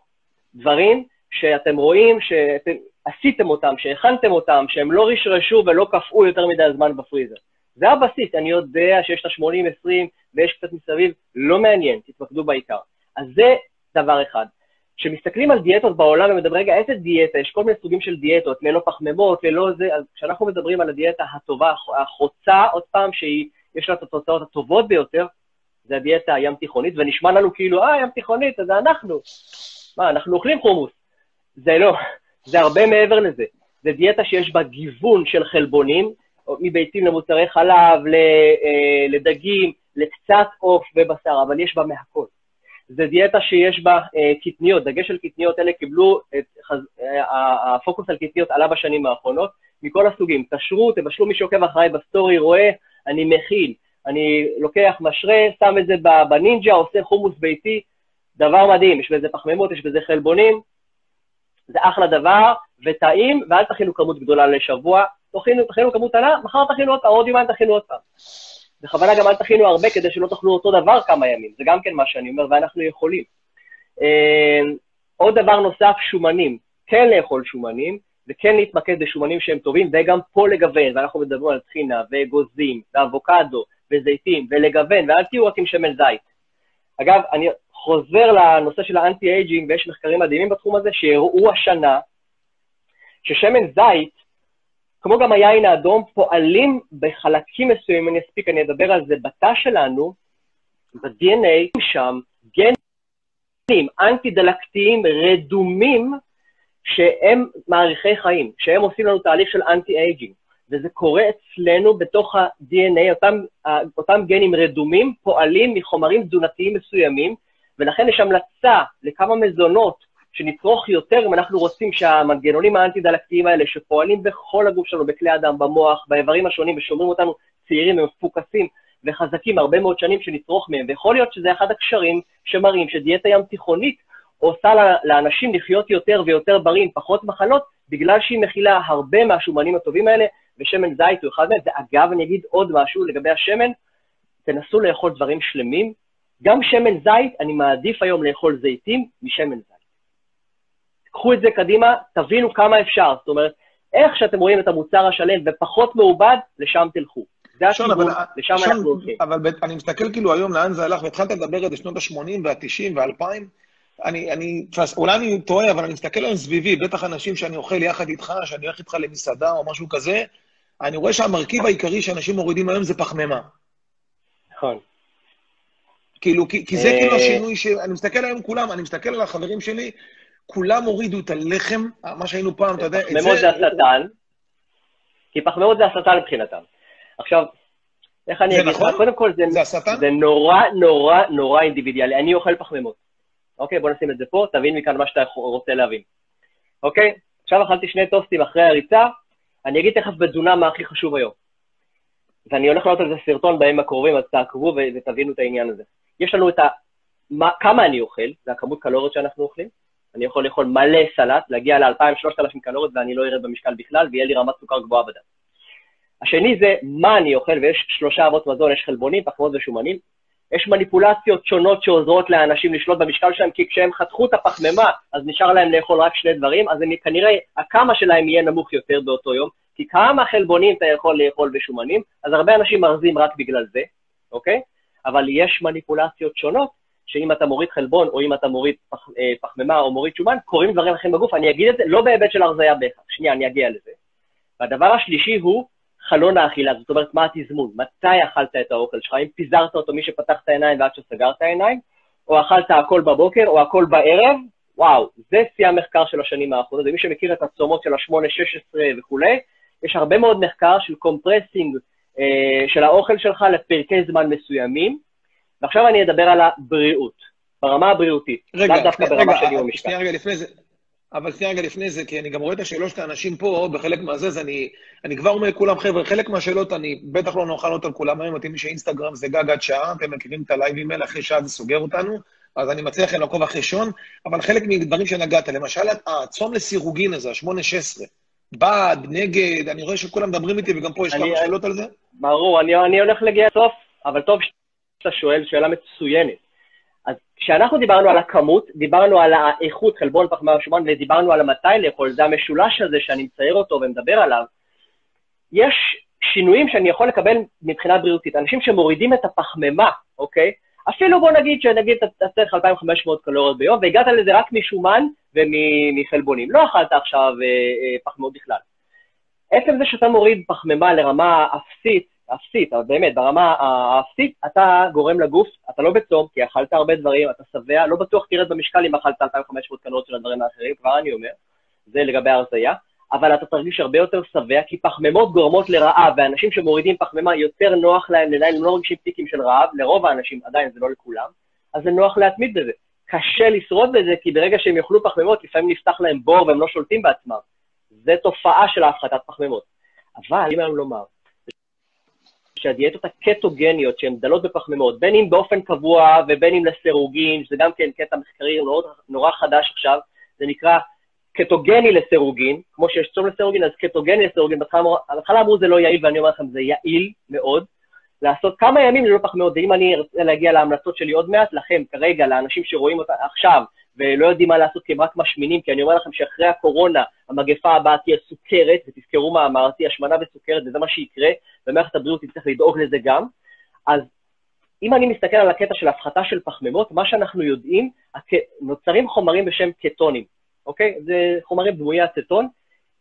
דברים שאתם רואים שאתם עשיתם אותם, שהכנתם אותם, שהם לא רשרשו ולא קפאו יותר מדי זמן בפריזר. זה הבסיס, אני יודע שיש את ה-80-20 ויש קצת מסביב, לא מעניין, תתמקדו בעיקר. אז זה דבר אחד. כשמסתכלים על דיאטות בעולם ומדברים, רגע, איזה דיאטה? יש כל מיני סוגים של דיאטות, ללא פחמימות, ללא זה, אז כשאנחנו מדברים על הדיאטה הטובה, החוצה, עוד פעם, שיש לה את התוצאות הטובות ביותר, זה הדיאטה הים תיכונית, ונשמע לנו כאילו, אה, ים תיכונית, זה אנחנו. מה, אנחנו אוכלים חומוס. זה לא, זה הרבה מעבר לזה. זה דיאטה שיש בה גיוון של חלבונים, מביצים למוצרי חלב, אה, לדגים, לקצת עוף ובשר, אבל יש בה מהכל. זה דיאטה שיש בה אה, קטניות, דגש של קטניות, אלה קיבלו, את, אה, הפוקוס על קטניות עלה בשנים האחרונות, מכל הסוגים. תשרו, תבשלו, מי שעוקב אחריי בסטורי רואה, אני מכין, אני לוקח משרה, שם את זה בנינג'ה, עושה חומוס ביתי, דבר מדהים, יש בזה פחמימות, יש בזה חלבונים, זה אחלה דבר, וטעים, ואל תכינו כמות גדולה לשבוע, תכינו, תכינו כמות קטנה, מחר תכינו עוד פעם, עוד יומיים תכינו עוד פעם. בכוונה גם אל תכינו הרבה כדי שלא תאכלו אותו דבר כמה ימים, זה גם כן מה שאני אומר, ואנחנו יכולים. אה, עוד דבר נוסף, שומנים. כן לאכול שומנים, וכן להתמקד בשומנים שהם טובים, וגם פה לגוון, ואנחנו מדברים על טחינה, ואגוזים, ואבוקדו, וזיתים, ולגוון, ואל תהיו רק עם שמן זית. אגב, אני חוזר לנושא של האנטי-אייג'ינג, ויש מחקרים מדהימים בתחום הזה, שהראו השנה ששמן זית כמו גם היין האדום, פועלים בחלקים מסוימים, אני אספיק, אני אדבר על זה, בתא שלנו, ב-DNA, שם גנים אנטי-דלקתיים רדומים, שהם מעריכי חיים, שהם עושים לנו תהליך של אנטי-אייג'ינג. וזה קורה אצלנו בתוך ה-DNA, אותם, אותם גנים רדומים פועלים מחומרים תזונתיים מסוימים, ולכן יש המלצה לכמה מזונות שנצרוך יותר אם אנחנו רוצים שהמנגנונים האנטי-דלקתיים האלה, שפועלים בכל הגוף שלנו, בכלי הדם, במוח, באיברים השונים, ושומרים אותנו צעירים ומפוקסים וחזקים הרבה מאוד שנים, שנצרוך מהם. ויכול להיות שזה אחד הקשרים שמראים שדיאטה ים תיכונית עושה לאנשים לחיות יותר ויותר בריא, פחות מחלות, בגלל שהיא מכילה הרבה מהשומנים הטובים האלה, ושמן זית הוא אחד מהם. ואגב, אני אגיד עוד משהו לגבי השמן, תנסו לאכול דברים שלמים. גם שמן זית, אני מעדיף היום לאכול זיתים משמן זית. קחו את זה קדימה, תבינו כמה אפשר. זאת אומרת, איך שאתם רואים את המוצר השלם ופחות מעובד, לשם תלכו. זה הכיוון, לשם שון, אנחנו הולכים. אבל אני מסתכל כאילו היום לאן זה הלך, והתחלת לדבר על שנות ה-80 וה-90 וה-2000. אני, אני, אולי אני טועה, אבל אני מסתכל היום סביבי, בטח אנשים שאני אוכל יחד איתך, שאני הולך איתך למסעדה או משהו כזה, אני רואה שהמרכיב העיקרי שאנשים מורידים היום זה פחמימה. נכון. כאילו, כי, כי זה כאילו אה, השינוי ש... אני מסתכל היום כולם, אני מסתכל על החברים שלי, כולם הורידו את הלחם, מה שהיינו פעם, אתה יודע, את זה... פחמימות זה השטן, כי פחמימות זה השטן מבחינתם. עכשיו, איך אני אגיד לך? נכון? קודם כל, זה, זה, השטן? זה נורא נורא נורא אינדיבידואלי. אני אוכל פחמימות. אוקיי, בוא נשים את זה פה, תבין מכאן מה שאתה רוצה להבין. אוקיי? עכשיו אכלתי שני טוסטים אחרי הריצה, אני אגיד תכף בתזונה מה הכי חשוב היום. ואני הולך לעלות על זה סרטון בימים הקרובים, אז תעקבו ותבינו את העניין הזה. יש לנו את ה... מה, כמה אני אוכל, זה הכמות קלוריות שאנחנו אוכלים, אני יכול לאכול מלא סלט, להגיע ל-2,000-3,000 קלוריות ואני לא ארד במשקל בכלל, ויהיה לי רמת סוכר גבוהה בדם. השני זה מה אני אוכל, ויש שלושה אבות מזון, יש חלבונים, פחמות ושומנים. יש מניפולציות שונות שעוזרות לאנשים לשלוט במשקל שלהם, כי כשהם חתכו את הפחמימה, אז נשאר להם לאכול רק שני דברים, אז הם, כנראה הכמה שלהם יהיה נמוך יותר באותו יום, כי כמה חלבונים אתה יכול לאכול בשומנים, אז הרבה אנשים מרזים רק בגלל זה, אוקיי? אבל יש מניפולציות שונות, שאם אתה מוריד חלבון, או אם אתה מוריד פח, אה, פחמימה או מוריד שומן, קורים דברים אחרים בגוף. אני אגיד את זה לא בהיבט של הרזייה בהכרח, שנייה, אני אגיע לזה. והדבר השלישי הוא חלון האכילה, זאת אומרת, מה התזמון? מתי אכלת את האוכל שלך? אם פיזרת אותו מי שפתח את העיניים ועד שסגר את העיניים, או אכלת הכל בבוקר, או הכל בערב, וואו, זה שיא המחקר של השנים האחרונות, ומי שמכיר את הצומות של ה-8-16 וכולי, יש הרבה מאוד מחקר של compressing של האוכל שלך לפרקי זמן מסוימים, ועכשיו אני אדבר על הבריאות, ברמה הבריאותית, רגע, לאו דווקא ברמה של ירידה במשקל. שנייה רגע לפני זה, אבל שנייה רגע לפני זה, כי אני גם רואה את השאלות של האנשים פה, בחלק מהזה, אז אני, אני כבר אומר לכולם, חבר'ה, חלק מהשאלות אני בטח לא נוכל לענות על כולם היום, מי שאינסטגרם זה גג עד שעה, אתם מכירים את הלייבים האלה, אחרי שעה זה סוגר אותנו, אז אני מציע לכם לעקוב אחרי שון, אבל חלק מדברים שנגעת, למשל הצום לסירוגין הזה, ה-8-16, בעד, נגד, אני רואה שכולם מדברים איתי וגם פה יש כמה שאלות על זה. ברור, אני, אני הולך להגיע לסוף, אבל טוב שאתה שואל, שאלה מצוינת. אז כשאנחנו דיברנו על הכמות, דיברנו על האיכות, חלבון, פחמן ושומן, ודיברנו על המתי לאכול, זה המשולש הזה שאני מצייר אותו ומדבר עליו. יש שינויים שאני יכול לקבל מבחינה בריאותית. אנשים שמורידים את הפחמימה, אוקיי? אפילו בוא נגיד שנגיד אתה צריך 2,500 קלוריות ביום, והגעת לזה רק משומן ומחלבונים. לא אכלת עכשיו אה, אה, פחמימות בכלל. עצם זה שאתה מוריד פחמימה לרמה אפסית, אפסית, אבל באמת, ברמה האפסית, אתה גורם לגוף, אתה לא בצום, כי אכלת הרבה דברים, אתה שבע, לא בטוח תרד במשקל אם אכלת 2,500 קלוריות של הדברים האחרים, כבר אני אומר, זה לגבי ההרזייה. אבל אתה תרגיש הרבה יותר שבע, כי פחמימות גורמות לרעב, ואנשים שמורידים פחמימה יותר נוח להם לנהל, הם לא מרגישים פיקים של רעב, לרוב האנשים, עדיין זה לא לכולם, אז זה נוח להתמיד בזה. קשה לשרוד בזה, כי ברגע שהם יאכלו פחמימות, לפעמים נפתח להם בור והם לא שולטים בעצמם. זה תופעה של ההפחתת פחמימות. אבל, אם היום לומר, שהדיאטות הקטוגניות שהן דלות בפחמימות, בין אם באופן קבוע ובין אם לסירוגין, שזה גם כן קטע מחקרי נורא, נורא חדש עכשיו, זה נקרא קטוגני לסירוגין, כמו שיש צום לסירוגין, אז קטוגני לסירוגין, בהתחלה אמרו זה לא יעיל, ואני אומר לכם, זה יעיל מאוד, לעשות כמה ימים ללא פחמימות, ואם אני ארצה להגיע להמלצות שלי עוד מעט, לכם, כרגע, לאנשים שרואים אותה עכשיו, ולא יודעים מה לעשות כי הם רק משמינים, כי אני אומר לכם שאחרי הקורונה, המגפה הבאה תהיה סוכרת, ותזכרו מה אמרתי, השמנה וסוכרת, וזה מה שיקרה, ומערכת הבריאות תצטרך לדאוג לזה גם. אז אם אני מסתכל על הקטע של הפחתה של פחמימות, מה שאנחנו יודעים, נוצרים חומרים בשם קטונים. אוקיי? זה חומרים דמויי אצטון.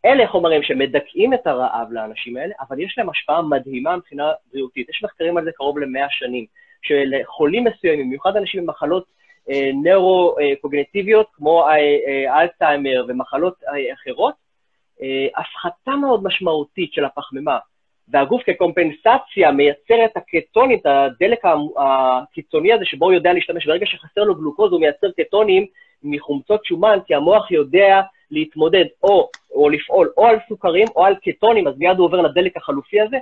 אלה חומרים שמדכאים את הרעב לאנשים האלה, אבל יש להם השפעה מדהימה מבחינה בריאותית. יש מחקרים על זה קרוב למאה שנים, שלחולים מסוימים, במיוחד אנשים עם מחלות נאורו-קוגנטיביות, כמו אה, אלצהיימר ומחלות אה, אחרות, אה, הפחתה מאוד משמעותית של הפחמימה, והגוף כקומפנסציה מייצר את הקטונים, את הדלק הקיצוני הזה שבו הוא יודע להשתמש, ברגע שחסר לו גלוקוז הוא מייצר קטונים מחומצות שומן, כי המוח יודע להתמודד או, או לפעול או על סוכרים או על קטונים, אז מיד הוא עובר לדלק החלופי הזה.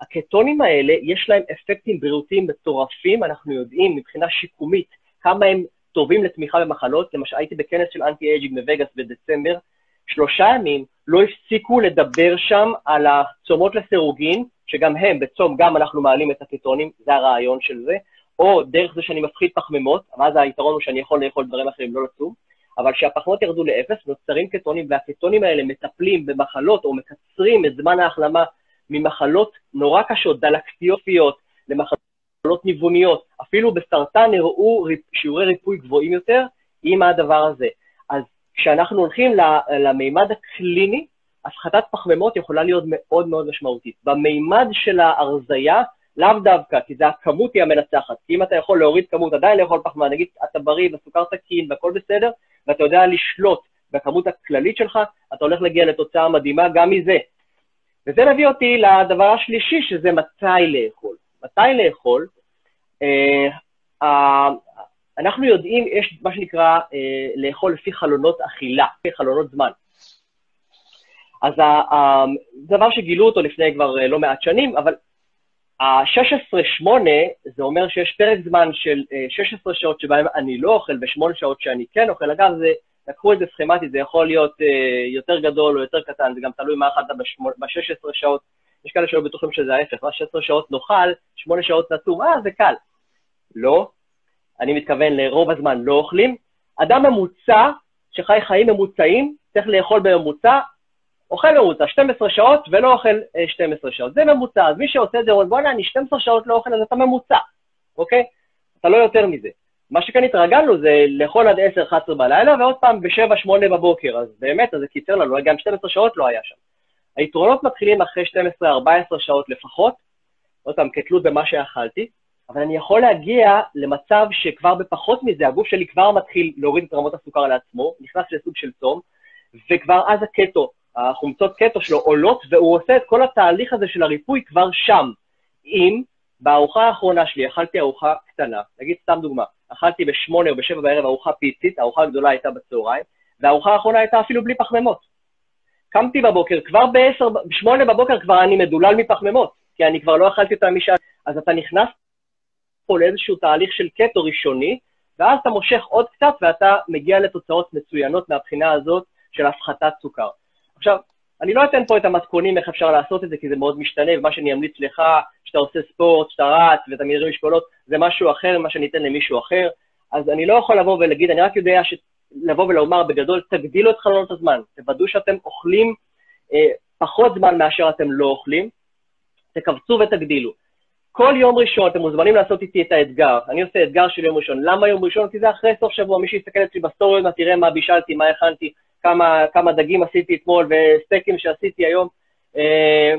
הקטונים האלה, יש להם אפקטים בריאותיים מטורפים, אנחנו יודעים מבחינה שיקומית כמה הם טובים לתמיכה במחלות. למשל, הייתי בכנס של anti-aging בווגאס בדצמבר, שלושה ימים לא הפסיקו לדבר שם על הצומות לסירוגין, שגם הם, בצום גם אנחנו מעלים את הקטונים, זה הרעיון של זה, או דרך זה שאני מפחית פחמימות, ואז היתרון הוא שאני יכול לאכול דברים אחרים לא לצום, אבל כשהפחמימות ירדו לאפס, נוצרים קטונים, והקטונים האלה מטפלים במחלות או מקצרים את זמן ההחלמה ממחלות נורא קשות, דלקתיופיות, למחלות ניווניות, אפילו בסרטן הראו שיעורי ריפוי גבוהים יותר עם הדבר הזה. אז כשאנחנו הולכים למימד הקליני, הפחתת פחמימות יכולה להיות מאוד מאוד משמעותית. במימד של ההרזייה, לאו דווקא, כי זה הכמות היא המנצחת. כי אם אתה יכול להוריד כמות, עדיין לאכול פחמן, נגיד אתה בריא וסוכר תקין והכל בסדר, ואתה יודע לשלוט בכמות הכללית שלך, אתה הולך להגיע לתוצאה מדהימה גם מזה. וזה מביא אותי לדבר השלישי, שזה מתי לאכול. מתי לאכול? אה, אנחנו יודעים, יש מה שנקרא אה, לאכול לפי חלונות אכילה, לפי חלונות זמן. אז דבר שגילו אותו לפני כבר אה, לא מעט שנים, אבל ה-16-8 זה אומר שיש פרק זמן של 16 אה, שעות שבהם אני לא אוכל ו-8 שעות שאני כן אוכל. אגב, זה, לקחו את זה סכמטית, זה יכול להיות יותר גדול או יותר קטן, זה גם תלוי מה אכלת ב-16 שעות. יש כאלה שלא בטוחים שזה ההפך, מה 16 שעות נאכל, 8 שעות נצום, אה, זה קל. לא, אני מתכוון לרוב הזמן לא אוכלים. אדם ממוצע שחי חיים ממוצעים צריך לאכול בממוצע אוכל ממוצע 12 שעות ולא אוכל 12 שעות. זה ממוצע. אז מי שעושה את זה בוא'נה, אני 12 שעות לא אוכל, אז אתה ממוצע, אוקיי? אתה לא יותר מזה. מה שכאן התרגלנו זה לאכול עד 10-11 בלילה, ועוד פעם ב-7-8 בבוקר, אז באמת, אז זה קיצר לנו, גם 12 שעות לא היה שם. היתרונות מתחילים אחרי 12-14 שעות לפחות, עוד פעם, כתלות במה שאכלתי, אבל אני יכול להגיע למצב שכבר בפחות מזה, הגוף שלי כבר מתחיל להוריד את רמות הסוכר לעצמו, נכנס לסוג של צום, וכבר אז הקטו, החומצות קטו שלו עולות, והוא עושה את כל התהליך הזה של הריפוי כבר שם. אם בארוחה האחרונה שלי אכלתי ארוחה קטנה, נגיד סתם דוגמה, אכלתי בשמונה או בשבע בערב ארוחה פיצית, הארוחה הגדולה הייתה בצהריים, והארוחה האחרונה הייתה אפילו בלי פחמימות. קמתי בבוקר, כבר בעשר, בשמונה בבוקר כבר אני מדולל מפחמימות, כי אני כבר לא אכלתי אותה משעה. אז אתה נכנס פה לאיזשהו תהליך של קטו ראשוני, ואז אתה מושך עוד קצת ואתה מגיע לתוצאות מצוינות מהבחינה הזאת של הפחתת סוכר. עכשיו, אני לא אתן פה את המתכונים איך אפשר לעשות את זה, כי זה מאוד משתנה, ומה שאני אמליץ לך, שאתה עושה ספורט, שאתה רץ ואתה מרים משקולות, זה משהו אחר ממה שאני אתן למישהו אחר. אז אני לא יכול לבוא ולהגיד, אני רק יודע. לבוא ולומר בגדול, תגדילו את חלונות הזמן, תוודאו שאתם אוכלים אה, פחות זמן מאשר אתם לא אוכלים, תכווצו ותגדילו. כל יום ראשון אתם מוזמנים לעשות איתי את האתגר. אני עושה אתגר של יום ראשון. למה יום ראשון? כי זה אחרי סוף שבוע. מי שיסתכל אצלי בסטוריות, תראה מה בישלתי, מה הכנתי, כמה, כמה דגים עשיתי אתמול וסטייקים שעשיתי היום. אה,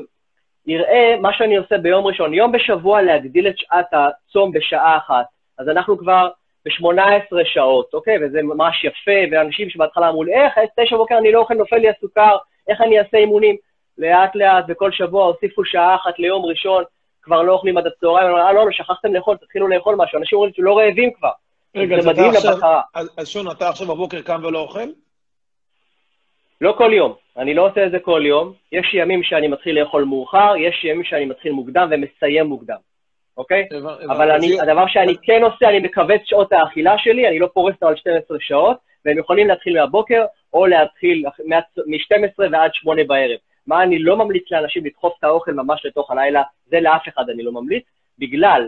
יראה מה שאני עושה ביום ראשון. יום בשבוע להגדיל את שעת הצום בשעה אחת. אז אנחנו כבר ב-18 שעות, אוקיי? וזה ממש יפה, ואנשים שבהתחלה אמרו לי, איך, תשע בבוקר אני לא אוכל, נופל לי הסוכר, איך אני אעשה אימונים? לאט לאט, וכל שבוע הוסיפו שעה אחת ליום ראשון, כבר לא אוכלים עד הצהריים, אני אומר, אה, לא, לא, שכחתם לאכול, תתחילו לאכול משהו. אנשים אומרים שלא רעבים כבר. רגע, זה מדהים לבקרה. אז שון, אתה עכשיו בבוקר קם ולא אוכל? לא כל יום. אני לא עושה את זה כל יום. יש ימים שאני מתחיל לאכול מאוחר, יש ימים שאני מתחיל מוקדם ומסיים מוקדם, אוקיי? אבל אני, הדבר שאני כן עושה, אני מכווץ שעות האכילה שלי, אני לא פורס אותם על 12 שעות, והם יכולים להתחיל מהבוקר, או להתחיל מ-12 ועד 8 בערב. מה אני לא ממליץ לאנשים לדחוף את האוכל ממש לתוך הלילה, זה לאף אחד אני לא ממליץ, בגלל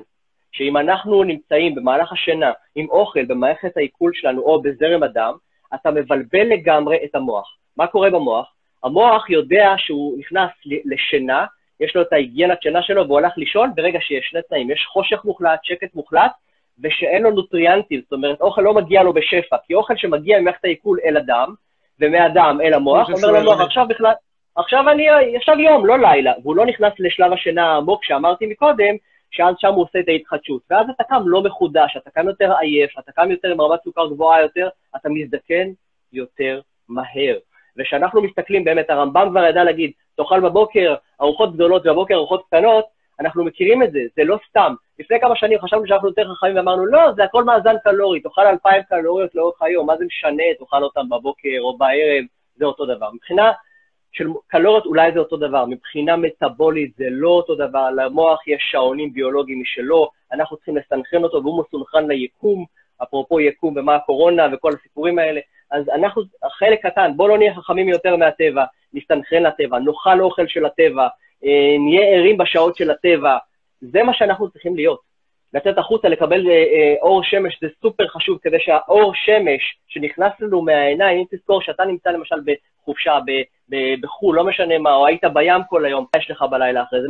שאם אנחנו נמצאים במהלך השינה עם אוכל במערכת העיכול שלנו או בזרם הדם, אתה מבלבל לגמרי את המוח. מה קורה במוח? המוח יודע שהוא נכנס לשינה, יש לו את ההיגיינת שינה שלו והוא הלך לישון ברגע שיש שני תנאים, יש חושך מוחלט, שקט מוחלט, ושאין לו נוטריאנטים, זאת אומרת, אוכל לא מגיע לו בשפע, כי אוכל שמגיע ממערכת העיכול אל הדם, ומהדם אל המוח, אומר למוח, עכשיו בכלל, עכשיו אני, עכשיו יום, לא לילה, והוא לא נכנס לשלב השינה העמוק שאמרתי מקודם, שאז שם הוא עושה את ההתחדשות. ואז אתה קם לא מחודש, אתה קם יותר עייף, אתה קם יותר עם רמת סוכר גבוהה יותר, אתה מזדקן יותר מהר. וכשאנחנו מסתכלים, באמת, הרמב"ם כבר ידע להגיד, תאכל בבוקר ארוחות גדולות ובבוקר ארוחות קטנות, אנחנו מכירים את זה, זה לא סתם. לפני כמה שנים חשבנו שאנחנו יותר חכמים ואמרנו, לא, זה הכל מאזן קלורי, תאכל 2,000 קלוריות לאורך היום, מה זה משנה, תאכל אותם בבוקר או בערב, זה אותו דבר. מבחינה של קלוריות אולי זה אותו דבר, מבחינה מטאבולית זה לא אותו דבר, למוח יש שעונים ביולוגיים משלו, אנחנו צריכים לסנכרן אותו והוא מסונכרן ליקום, אפרופו יקום ומה הקורונה וכל הסיפורים האלה, אז אנחנו, חלק קטן, בואו לא נהיה חכמים יותר מהטבע, נסתנכרן לטבע, נאכל אוכל של הטבע, אה, נהיה ערים בשעות של הטבע, זה מה שאנחנו צריכים להיות. לצאת החוצה, לקבל אה, אה, אור שמש, זה סופר חשוב, כדי שהאור שמש שנכנס לנו מהעיניים, אם תזכור שאתה נמצא למשל בחופשה בחו"ל, לא משנה מה, או היית בים כל היום, מה יש לך בלילה אחרי זה?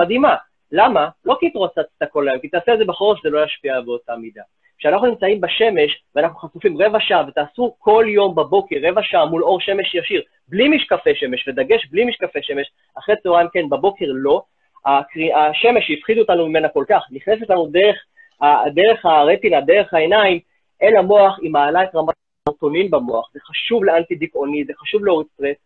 מדהימה. למה? לא כי התרוצצת כל היום, כי תעשה את זה בחורף, זה לא ישפיע באותה מידה. כשאנחנו נמצאים בשמש ואנחנו חשופים רבע שעה, ותעשו כל יום בבוקר רבע שעה מול אור שמש ישיר, בלי משקפי שמש, ודגש בלי משקפי שמש, אחרי צהריים כן, בבוקר לא, השמש שהפחידו אותנו ממנה כל כך, נכנסת לנו דרך, דרך הרטינה, דרך העיניים, אל המוח, היא מעלה את רמת הסרוטונין במוח, זה חשוב לאנטי דיכאוני, זה חשוב להוריד סטרס,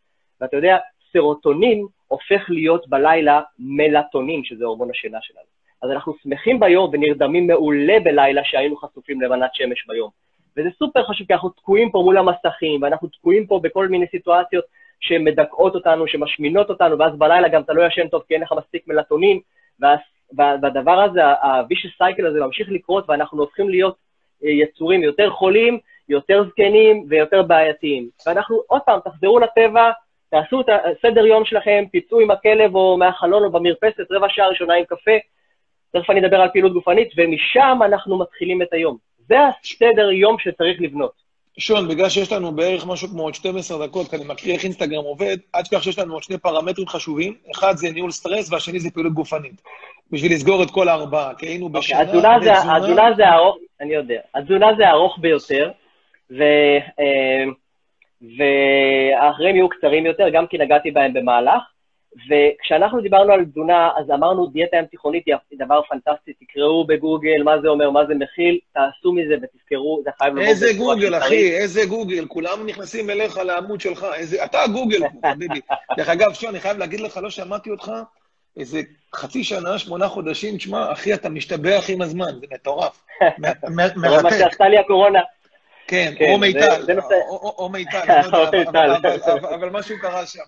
ואתה יודע, סרוטונין הופך להיות בלילה מלטונין, שזה הורמון השינה שלנו. אז אנחנו שמחים ביום ונרדמים מעולה בלילה שהיינו חשופים למנת שמש ביום. וזה סופר חשוב, כי אנחנו תקועים פה מול המסכים, ואנחנו תקועים פה בכל מיני סיטואציות שמדכאות אותנו, שמשמינות אותנו, ואז בלילה גם אתה לא ישן טוב כי אין לך מספיק מלטונין, והדבר הזה, ה-vicious cycle הזה ממשיך לקרות, ואנחנו הופכים להיות אה, יצורים יותר חולים, יותר זקנים ויותר בעייתיים. ואנחנו, עוד פעם, תחזרו לטבע, תעשו את הסדר יום שלכם, תצאו עם הכלב או מהחלון או במרפסת, רבע שעה ראשונה עם קפה, תכף אני אדבר על פעילות גופנית, ומשם אנחנו מתחילים את היום. זה הסדר יום שצריך לבנות. שון, בגלל שיש לנו בערך משהו כמו עוד 12 דקות, כי אני מקריא איך אינסטגרם עובד, אל תשכח שיש לנו עוד שני פרמטרים חשובים, אחד זה ניהול סטרס והשני זה פעילות גופנית. בשביל לסגור את כל הארבעה, כי היינו אוקיי, בשנה... התזונה זה- התזונה זה הארוך, אני יודע. התזונה זה הארוך ביותר, ו... אה, והאחרים יהיו קצרים יותר, גם כי נגעתי בהם במהלך. וכשאנחנו דיברנו על תזונה, אז אמרנו דיאטה ים תיכונית היא דבר פנטסטי, תקראו בגוגל מה זה אומר, מה זה מכיל, תעשו מזה ותזכרו, זה חייב לבוא איזה גוגל. אחי, איזה גוגל, כולם נכנסים אליך לעמוד שלך, איזה... אתה גוגל, חביבי. דרך אגב, שון, אני חייב להגיד לך, לא שמעתי אותך איזה חצי שנה, שמונה חודשים, תשמע, אחי, אתה משתבח עם הזמן, זה מטורף. מ- מ- זה מה מרתק. שעשתה לי הקורונה. כן, כן, או מיטל, או- לא או מיטל. אבל משהו קרה שם.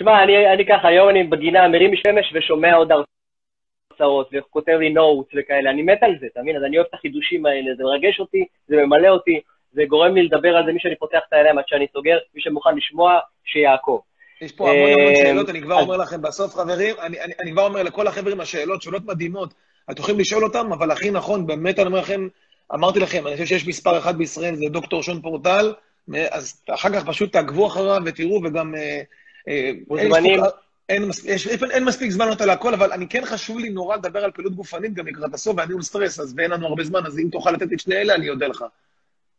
שמע, אני, אני ככה, היום אני בגינה, מרים שמש ושומע עוד הרצאות, וכותב לי נוטס וכאלה, אני מת על זה, אתה מבין? אז אני אוהב את החידושים האלה, זה מרגש אותי, זה ממלא אותי, זה גורם לי לדבר על זה, מי שאני פותח את העיניים עד שאני סוגר, מי שמוכן לשמוע, שיעקוב. יש פה המון המון אה, שאלות, אני כבר אומר לכם בסוף, חברים, אני, אני, אני כבר אומר לכל החברים, השאלות, שאלות מדהימות, אתם יכולים לשאול אותם, אבל הכי נכון, באמת אני אומר לכם, אמרתי לכם, אני חושב שיש מספר אחד בישראל, זה דוקטור שון פורטל, אז אחר כך פשוט תעקבו אחריו ותראו, וגם... אה, אה, מוזמנים. אין, אין, יש, אין, אין מספיק זמן לענות על הכל, אבל אני כן חשוב לי נורא לדבר על פעילות גופנית גם לקראת הסוף, והניהול סטרס, אז ואין לנו הרבה זמן, אז אם תוכל לתת את שני אלה, אני אודה לך.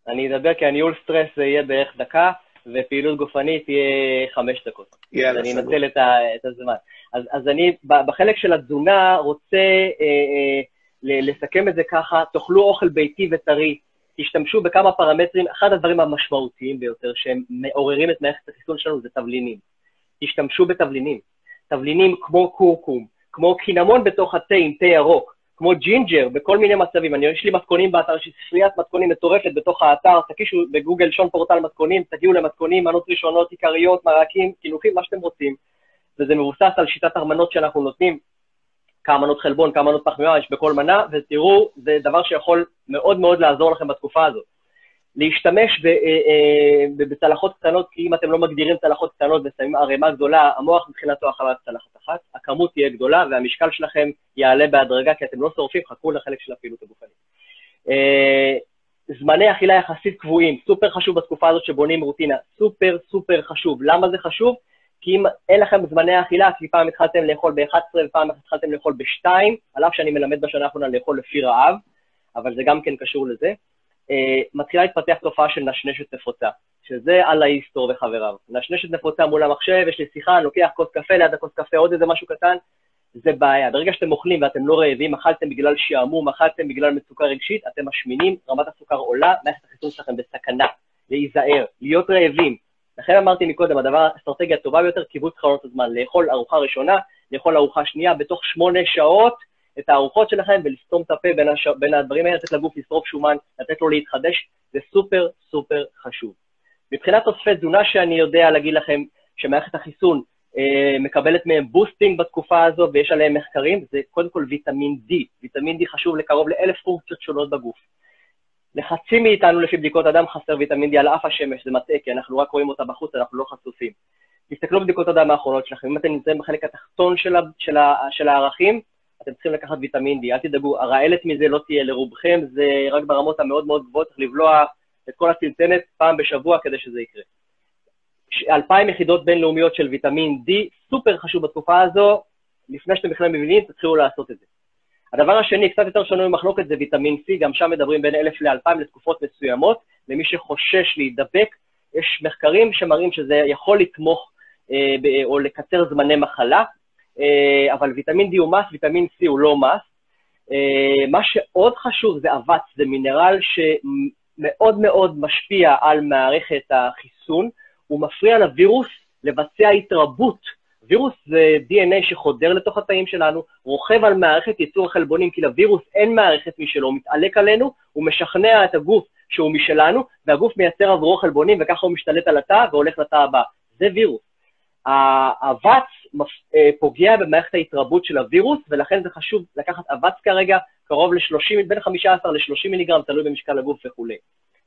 אני אדבר כי הניהול סטרס זה יהיה בערך דקה, ופעילות גופנית יהיה חמש דקות. יאללה, אני סגור. תנצל את, ה, את הזמן. אז, אז אני בחלק של התזונה רוצה אה, אה, לסכם את זה ככה, תאכלו אוכל ביתי וטרי, תשתמשו בכמה פרמטרים, אחד הדברים המשמעותיים ביותר שהם מעוררים את מערכת החיסון שלנו זה תבלינים. תשתמשו בתבלינים. תבלינים כמו קורקום, כמו קינמון בתוך התה עם תה ירוק, כמו ג'ינג'ר בכל מיני מצבים. אני, יש לי מתכונים באתר, יש לי ספריית מתכונים מטורפת בתוך האתר, תקישו בגוגל שון פורטל מתכונים, תגיעו למתכונים, מנות ראשונות, עיקריות, מרקים, קינוחים, מה שאתם רוצים. וזה מבוסס על שיטת המנות שאנחנו נותנים, כמה מנות חלבון, כמה מנות פחמימה יש בכל מנה, ותראו, זה דבר שיכול מאוד מאוד לעזור לכם בתקופה הזאת. להשתמש אה, אה, בצלחות קטנות, כי אם אתם לא מגדירים צלחות קטנות ושמים ערימה גדולה, המוח מבחינתו אכל צלחת אחת, הכמות תהיה גדולה והמשקל שלכם יעלה בהדרגה, כי אתם לא שורפים, חכו לחלק של הפעילות הגופנית. אה, זמני אכילה יחסית קבועים, סופר חשוב בתקופה הזאת שבונים רוטינה, סופר סופר חשוב. למה זה חשוב? כי אם אין לכם זמני אכילה, כי פעם התחלתם לאכול ב-11 ופעם התחלתם לאכול ב-2, על אף שאני מלמד בשנה האחרונה לאכול לפי רעב, אבל זה גם כן קשור לזה. אה, מתחילה להתפתח תופעה של נשנשת נפוצה, שזה על ההיסטור וחבריו. נשנשת נפוצה מול המחשב, יש לי שיחה, אני לוקח כוס קפה, ליד הכוס קפה עוד איזה משהו קטן, זה בעיה. ברגע שאתם אוכלים ואתם לא רעבים, אכלתם בגלל שעמום, אכלתם בגלל מצוקה רגשית, אתם משמינים, רמת הסוכר עולה, מערכת החיסון שלכם בסכנה, להיזהר, להיות רעבים. לכן אמרתי מקודם, הדבר, האסטרטגיה הטובה ביותר, כיווץ חלונות הזמן, לאכול ארוחה ראשונה, לאכול ארוחה שנייה, בתוך שמונה שעות, את הארוחות שלכם ולסתום את הפה בין, הש... בין הדברים האלה, לתת לגוף לשרוף שומן, לתת לו להתחדש, זה סופר סופר חשוב. מבחינת תוספי תזונה שאני יודע להגיד לכם שמערכת החיסון אה, מקבלת מהם boosting בתקופה הזו ויש עליהם מחקרים, זה קודם כל ויטמין D. ויטמין D חשוב לקרוב לאלף פונקציות שונות בגוף. לחצי מאיתנו לפי בדיקות הדם חסר ויטמין D על אף השמש, זה מטעה, כי אנחנו רק רואים אותה בחוץ, אנחנו לא חשופים. תסתכלו בבדיקות הדם האחרונות שלכם, אם אתם נמצאים בחלק התחתון של, ה, של, ה, של הערכים, אתם צריכים לקחת ויטמין D, אל תדאגו, הרעלת מזה לא תהיה לרובכם, זה רק ברמות המאוד מאוד גבוהות, צריך לבלוע את כל הצנצנת פעם בשבוע כדי שזה יקרה. 2,000 יחידות בינלאומיות של ויטמין D, סופר חשוב בתקופה הזו, לפני שאתם בכלל מבינים, תתחילו לעשות את זה. הדבר השני, קצת יותר שנוי במחלוקת, זה ויטמין C, גם שם מדברים בין 1,000 ל-2,000 לתקופות מסוימות, למי שחושש להידבק, יש מחקרים שמראים שזה יכול לתמוך אה, או לקצר זמני מחלה, אבל ויטמין D הוא מס, ויטמין C הוא לא מס. אה, מה שעוד חשוב זה אבץ, זה מינרל שמאוד מאוד משפיע על מערכת החיסון, הוא מפריע לווירוס לבצע התרבות. וירוס זה DNA שחודר לתוך התאים שלנו, רוכב על מערכת ייצור החלבונים, כי לווירוס אין מערכת משלו, הוא מתעלק עלינו, הוא משכנע את הגוף שהוא משלנו, והגוף מייצר עבורו חלבונים, וככה הוא משתלט על התא והולך לתא הבא. זה וירוס. האבץ אה, פוגע במערכת ההתרבות של הווירוס, ולכן זה חשוב לקחת אבץ כרגע, קרוב ל-30, בין 15 ל-30 מיליגרם, תלוי במשקל הגוף וכולי.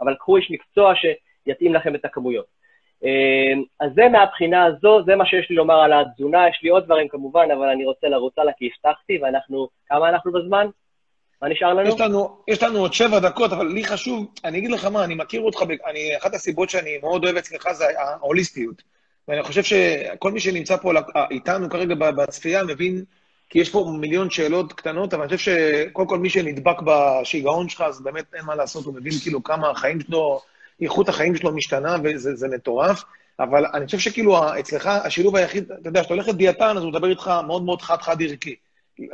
אבל קחו איש מקצוע שיתאים לכם את הכמויות. אה, אז זה מהבחינה הזו, זה מה שיש לי לומר על התזונה, יש לי עוד דברים כמובן, אבל אני רוצה לרוץ הלאה כי הבטחתי, ואנחנו, כמה אנחנו בזמן? מה נשאר לנו? יש לנו, יש לנו עוד שבע דקות, אבל לי חשוב, אני אגיד לך מה, אני מכיר אותך, אני, אחת הסיבות שאני מאוד אוהב אצלך זה ההוליסטיות. ואני חושב שכל מי שנמצא פה איתנו כרגע בצפייה מבין, כי יש פה מיליון שאלות קטנות, אבל אני חושב שקודם כל מי שנדבק בשיגעון שלך, אז באמת אין מה לעשות, הוא מבין כאילו כמה החיים שלו, איכות החיים שלו משתנה, וזה מטורף. אבל אני חושב שכאילו אצלך השילוב היחיד, אתה יודע, כשאתה הולך לדיאטן, אז הוא מדבר איתך מאוד מאוד חד-חד ערכי.